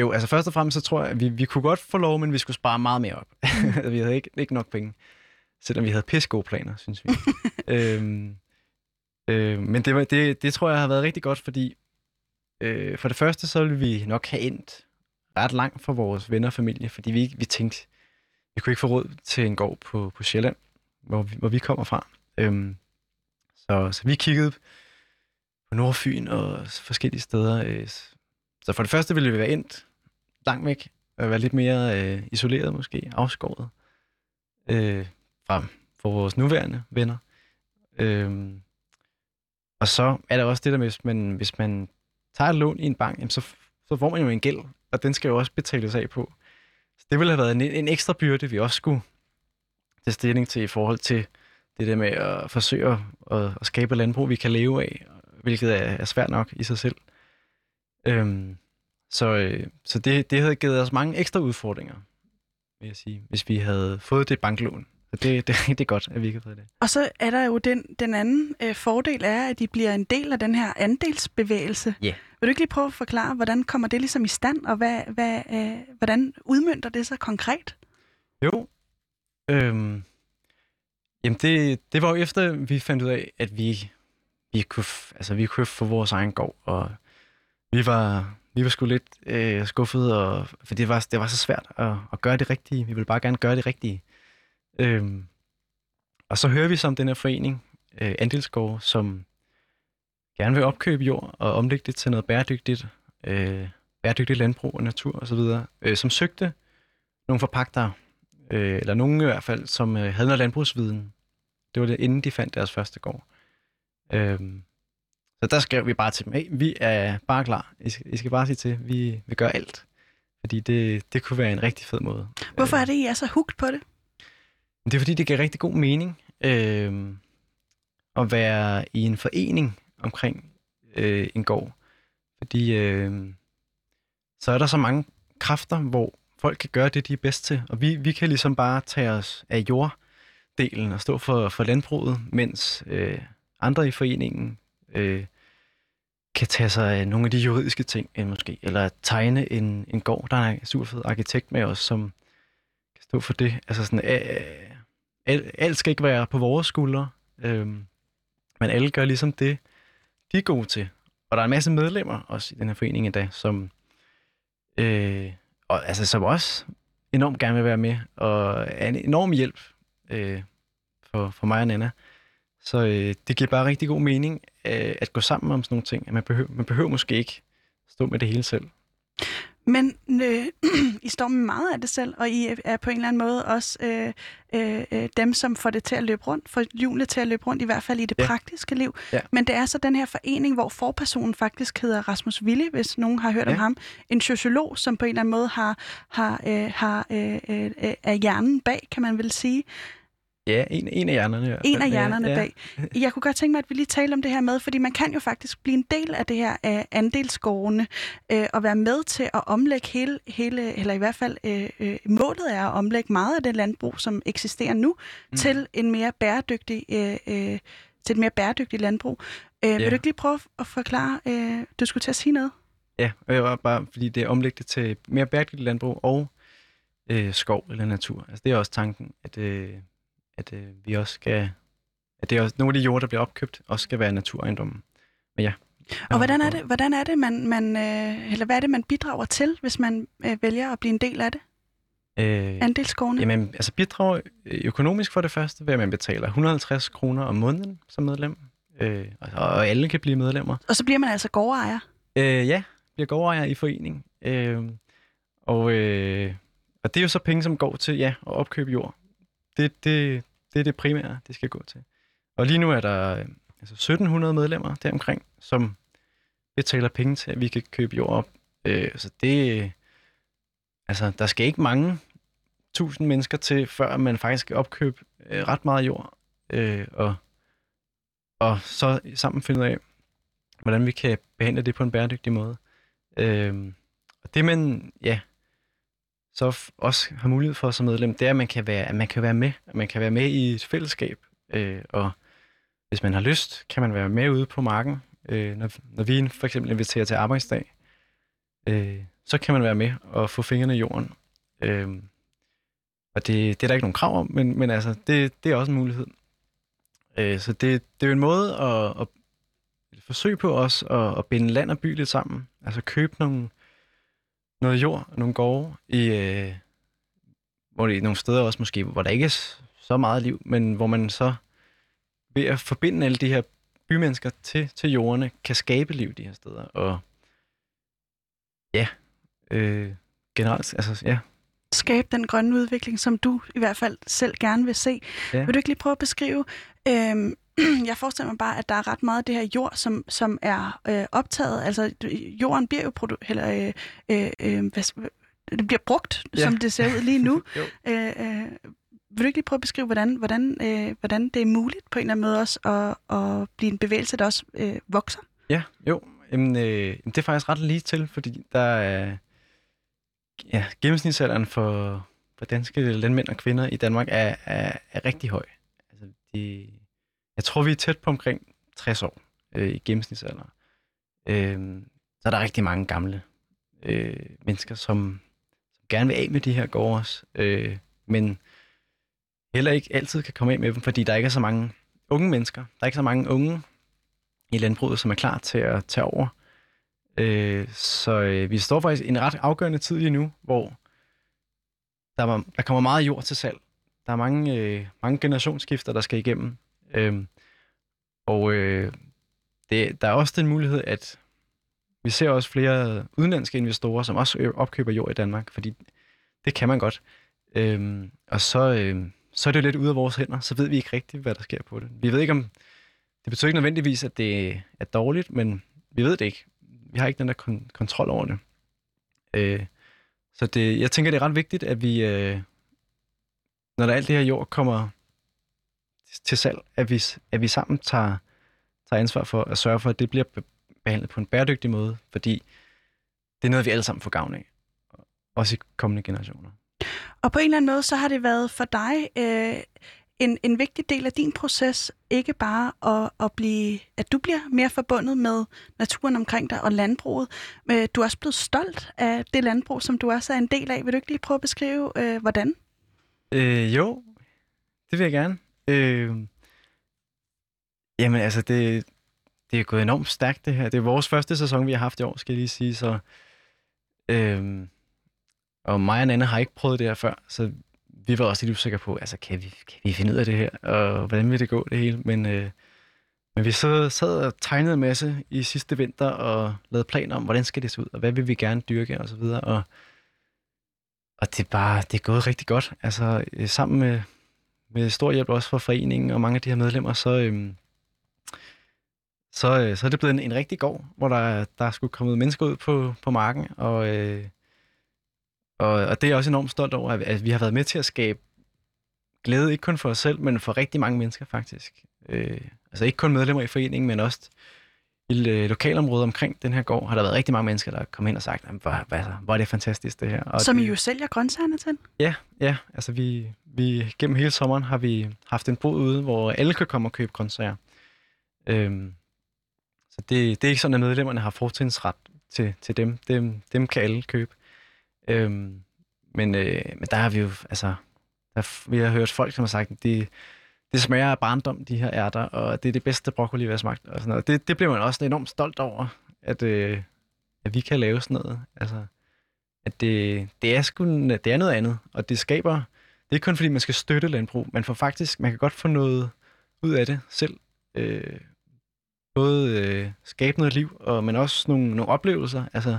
jo, altså først og fremmest så tror jeg, at vi, vi kunne godt få lov, men vi skulle spare meget mere op. vi havde ikke, ikke nok penge, selvom vi havde pisse gode planer, synes vi. øhm, øh, men det, det, det tror jeg har været rigtig godt, fordi øh, for det første så ville vi nok have endt ret langt fra vores venner og familie, fordi vi, vi tænkte, vi kunne ikke få råd til en gård på, på Sjælland, hvor vi, hvor vi kommer fra. Øhm, så, så vi kiggede på Nordfyn og forskellige steder. øh, Så for det første ville vi være endt langt væk, og være lidt mere øh, isoleret måske, afskåret øh, fra, fra vores nuværende venner. Øhm, og så er der også det der med, hvis man, hvis man tager et lån i en bank, jamen så, så får man jo en gæld, og den skal jo også betales af på. Så det ville have været en, en ekstra byrde, vi også skulle tage stilling til i forhold til det der med at forsøge at, at, skabe et landbrug, vi kan leve af, hvilket er, er svært nok i sig selv. Øhm, så øh, så det, det havde givet os mange ekstra udfordringer, vil jeg sige, hvis vi havde fået det banklån. Så det, det er rigtig godt, at vi ikke har fået det.
Og så er der jo den, den anden øh, fordel er, at de bliver en del af den her andelsbevægelse.
Ja.
Vil du ikke lige prøve at forklare, hvordan kommer det ligesom i stand, og hvad, hvad, øh, hvordan udmyndter det sig konkret?
Jo. Øhm, jamen, det, det var jo efter, vi fandt ud af, at vi, vi kunne, altså, vi kunne få vores egen gård, og vi var, vi var sgu lidt øh, skuffet, og, for det var, det var så svært at, at gøre det rigtige. Vi ville bare gerne gøre det rigtige. Øhm, og så hører vi som den her forening, øh, Andelsgård, som gerne vil opkøbe jord og omlægge det til noget bæredygtigt, øh, bæredygtigt landbrug og natur osv., øh, som søgte nogle forpagtere, øh, eller nogen i hvert fald, som øh, havde noget landbrugsviden. Det var det, inden de fandt deres første gård. Øh, så der skrev vi bare til dem, hey, vi er bare klar. I skal, I skal bare sige til, vi vil gøre alt. Fordi det, det kunne være en rigtig fed måde.
Hvorfor er det, I er så hugt på det?
Det er fordi, det giver rigtig god mening øh, at være i en forening omkring øh, en gård. Fordi øh, så er der så mange kræfter, hvor folk kan gøre det, de er bedst til. Og vi, vi kan ligesom bare tage os af jorddelen og stå for, for landbruget, mens øh, andre i foreningen øh, kan tage sig af nogle af de juridiske ting, øh, måske, eller tegne en, en gård. Der er en super fed arkitekt med os, som stå for det. Altså sådan, alt, alt skal ikke være på vores skuldre, øh, men alle gør ligesom det, de er gode til. Og der er en masse medlemmer også i den her forening i dag, som, øh, og, altså, som også enormt gerne vil være med, og er en enorm hjælp øh, for, for mig og Nana. Så øh, det giver bare rigtig god mening øh, at gå sammen om sådan nogle ting. Man behøver, man behøver måske ikke stå med det hele selv.
Men øh, I står med meget af det selv, og I er på en eller anden måde også øh, øh, øh, dem, som får det til at løbe rundt, får hjulene til at løbe rundt, i hvert fald i det ja. praktiske liv. Ja. Men det er så den her forening, hvor forpersonen faktisk hedder Rasmus Ville, hvis nogen har hørt ja. om ham. En sociolog, som på en eller anden måde har, har, øh, har øh, øh, er hjernen bag, kan man vel sige.
Ja, en, en af hjernerne.
En af hjernerne ja, bag. Jeg kunne godt tænke mig, at vi lige taler om det her med, fordi man kan jo faktisk blive en del af det her af andelsgårdene, øh, og være med til at omlægge hele, hele eller i hvert fald øh, øh, målet er at omlægge meget af det landbrug, som eksisterer nu, mm. til en mere bæredygtig øh, øh, til et mere bæredygtigt landbrug. Øh, ja. Vil du ikke lige prøve at forklare, øh, du skulle til at sige noget?
Ja, og jeg var bare, fordi det er omlægget til mere bæredygtigt landbrug og øh, skov eller natur. Altså det er også tanken, at øh, at øh, vi også skal, at det er også, nogle af de jord, der bliver opkøbt, også skal være naturejendommen. Men ja.
Og hvordan er det, hvordan er det man, man øh, eller hvad er det, man bidrager til, hvis man øh, vælger at blive en del af det? Øh, Andelsgårdene?
Jamen, altså bidrager økonomisk for det første, ved at man betaler 150 kroner om måneden som medlem, øh, og, og alle kan blive medlemmer.
Og så bliver man altså gårdejer?
Øh, ja, bliver gårdejer i forening. Øh, og, øh, og det er jo så penge, som går til ja, at opkøbe jord det, det, det er det primære, det skal gå til. Og lige nu er der øh, altså 1700 medlemmer deromkring, som betaler penge til, at vi kan købe jord op. Øh, så det, altså, der skal ikke mange tusind mennesker til, før man faktisk skal opkøbe øh, ret meget jord. Øh, og, og så sammen finde ud af, hvordan vi kan behandle det på en bæredygtig måde. Øh, og det man, ja, så også har mulighed for som medlem, det er, at man kan være, at man kan være med. At man kan være med i et fællesskab. Øh, og hvis man har lyst, kan man være med ude på marken. Øh, når, når vi for eksempel inviterer til arbejdsdag, øh, så kan man være med og få fingrene i jorden. Øh, og det, det er der ikke nogen krav om, men, men altså, det, det er også en mulighed. Øh, så det, det er jo en måde at, at forsøge på os at, at binde land og by lidt sammen. Altså købe nogle, noget jord, nogle gårde, i, øh, hvor det er nogle steder også måske, hvor der ikke er så meget liv, men hvor man så ved at forbinde alle de her bymennesker til, til jordene, kan skabe liv de her steder. Og ja, øh, generelt, altså ja.
Skabe den grønne udvikling, som du i hvert fald selv gerne vil se. Ja. Vil du ikke lige prøve at beskrive, øh, jeg forestiller mig bare, at der er ret meget af det her jord, som, som er øh, optaget. Altså, jorden bliver jo produ- eller, øh, øh, øh, hvad, det bliver brugt, ja. som det ser ud lige nu. øh, øh, vil du ikke lige prøve at beskrive, hvordan, hvordan, øh, hvordan det er muligt på en eller anden måde også at, at blive en bevægelse, der også øh, vokser?
Ja, jo. Jamen, øh, det er faktisk ret lige til, fordi der er ja, gennemsnitsalderen for, for danske landmænd og kvinder i Danmark er, er, er rigtig høj. Altså, de, jeg tror, vi er tæt på omkring 60 år øh, i gennemsnitsalder. Øh, så er der rigtig mange gamle øh, mennesker, som, som gerne vil af med de her gårde også, øh, men heller ikke altid kan komme af med dem, fordi der ikke er så mange unge mennesker. Der er ikke så mange unge i landbruget, som er klar til at tage over. Øh, så øh, vi står faktisk i en ret afgørende tid lige nu, hvor der, var, der kommer meget jord til salg. Der er mange, øh, mange generationsskifter, der skal igennem. Øhm, og øh, det, der er også den mulighed, at vi ser også flere udenlandske investorer, som også øh, opkøber jord i Danmark, fordi det kan man godt. Øhm, og så, øhm, så er det jo lidt ude af vores hænder, så ved vi ikke rigtigt, hvad der sker på det. Vi ved ikke, om det betyder ikke nødvendigvis, at det er dårligt, men vi ved det ikke. Vi har ikke den der kon- kontrol over det. Øh, så det, jeg tænker, det er ret vigtigt, at vi, øh, når der alt det her jord kommer til salg, at vi, at vi sammen tager, tager ansvar for at sørge for, at det bliver behandlet på en bæredygtig måde, fordi det er noget, vi alle sammen får gavn af. Også i kommende generationer.
Og på en eller anden måde, så har det været for dig øh, en, en vigtig del af din proces, ikke bare at, at, blive, at du bliver mere forbundet med naturen omkring dig og landbruget. Men du er også blevet stolt af det landbrug, som du også er en del af. Vil du ikke lige prøve at beskrive, øh, hvordan?
Øh, jo, det vil jeg gerne. Øh, jamen altså, det, det er gået enormt stærkt det her. Det er vores første sæson, vi har haft i år, skal jeg lige sige. Så, øh, og mig og Nana har ikke prøvet det her før, så vi var også lidt usikre på, altså kan vi, kan vi finde ud af det her, og hvordan vil det gå det hele. Men, øh, men vi så sad og tegnede en masse i sidste vinter, og lavede planer om, hvordan skal det se ud, og hvad vil vi gerne dyrke, og så videre. Og, og det er bare, det er gået rigtig godt. Altså øh, sammen med, med stor hjælp også fra foreningen og mange af de her medlemmer, så, øhm, så, øh, så er det blevet en, en rigtig gård, hvor der, der er skulle komme mennesker ud på, på marken, og øh, og, og det er jeg også enormt stolt over, at vi har været med til at skabe glæde, ikke kun for os selv, men for rigtig mange mennesker faktisk. Øh, altså ikke kun medlemmer i foreningen, men også i øh, lokalområdet omkring den her gård, har der været rigtig mange mennesker, der er kommet ind og sagt, hvor, hvad, hvor er det fantastisk det her. Og
Som
det,
I jo sælger grøntsagerne til?
Ja, ja. Altså vi, vi, gennem hele sommeren har vi haft en bod ude, hvor alle kan komme og købe grøntsager. Øhm, så det, det er ikke sådan, at medlemmerne har fortrinsret til, til dem. dem. Dem kan alle købe. Øhm, men, øh, men der har vi jo, altså, der, vi har hørt folk, som har sagt, at det, det smager af barndom, de her ærter, og det er det bedste broccoli, vi har smagt. Og sådan noget. Det, det bliver man også enormt stolt over, at, øh, at vi kan lave sådan noget. Altså, at det, det, er sgu, det er noget andet, og det skaber, det er ikke kun fordi, man skal støtte landbrug, man får faktisk, man kan godt få noget ud af det selv. Øh, både øh, skabe noget liv, og, men også nogle, nogle oplevelser. Altså,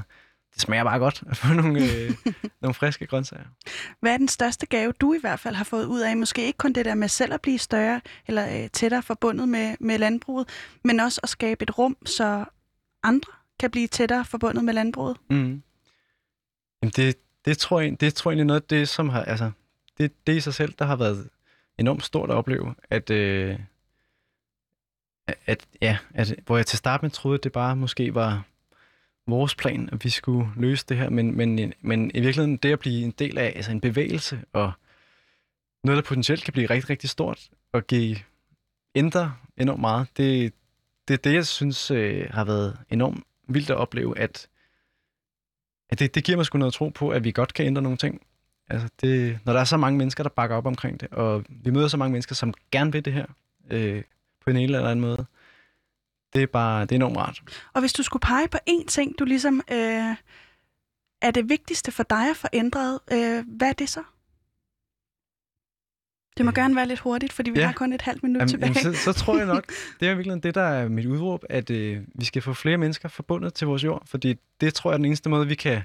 det smager bare godt at få nogle, øh, nogle friske grøntsager.
Hvad er den største gave, du i hvert fald har fået ud af? Måske ikke kun det der med selv at blive større eller øh, tættere forbundet med, med landbruget, men også at skabe et rum, så andre kan blive tættere forbundet med landbruget?
Mm. Jamen det, det, tror jeg, det tror jeg egentlig noget af det, som har, altså, det, det i sig selv, der har været enormt stort at opleve, at, øh, at, ja, at, hvor jeg til start med troede, at det bare måske var vores plan, at vi skulle løse det her, men, men, men i virkeligheden det at blive en del af altså en bevægelse og noget, der potentielt kan blive rigtig, rigtig stort og give ændre enormt meget, det, det er det, jeg synes øh, har været enormt vildt at opleve, at, at det, det giver mig sgu noget tro på, at vi godt kan ændre nogle ting. Altså det, når der er så mange mennesker, der bakker op omkring det, og vi møder så mange mennesker, som gerne vil det her øh, på en eller anden måde, det er bare det er enormt rart.
Og hvis du skulle pege på én ting, du ligesom øh, er det vigtigste for dig at få ændret, øh, hvad er det så? Det må øh, gerne være lidt hurtigt, fordi vi ja. har kun et halvt minut
jamen,
tilbage.
Jamen, så, så tror jeg nok, det er virkelig det, der er mit udråb, at øh, vi skal få flere mennesker forbundet til vores jord, fordi det tror jeg er den eneste måde, vi kan,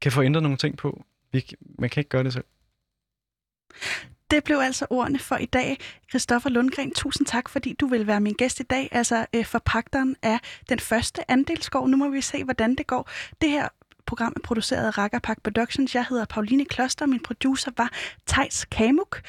kan få ændret nogle ting på. Vi, man kan ikke gøre det selv.
Det blev altså ordene for i dag. Christoffer Lundgren, tusind tak, fordi du vil være min gæst i dag. Altså øh, forpagteren af den første andelsgård. Nu må vi se, hvordan det går. Det her program er produceret af Rakkerpak Productions. Jeg hedder Pauline Kloster, min producer var Tejs Kamuk.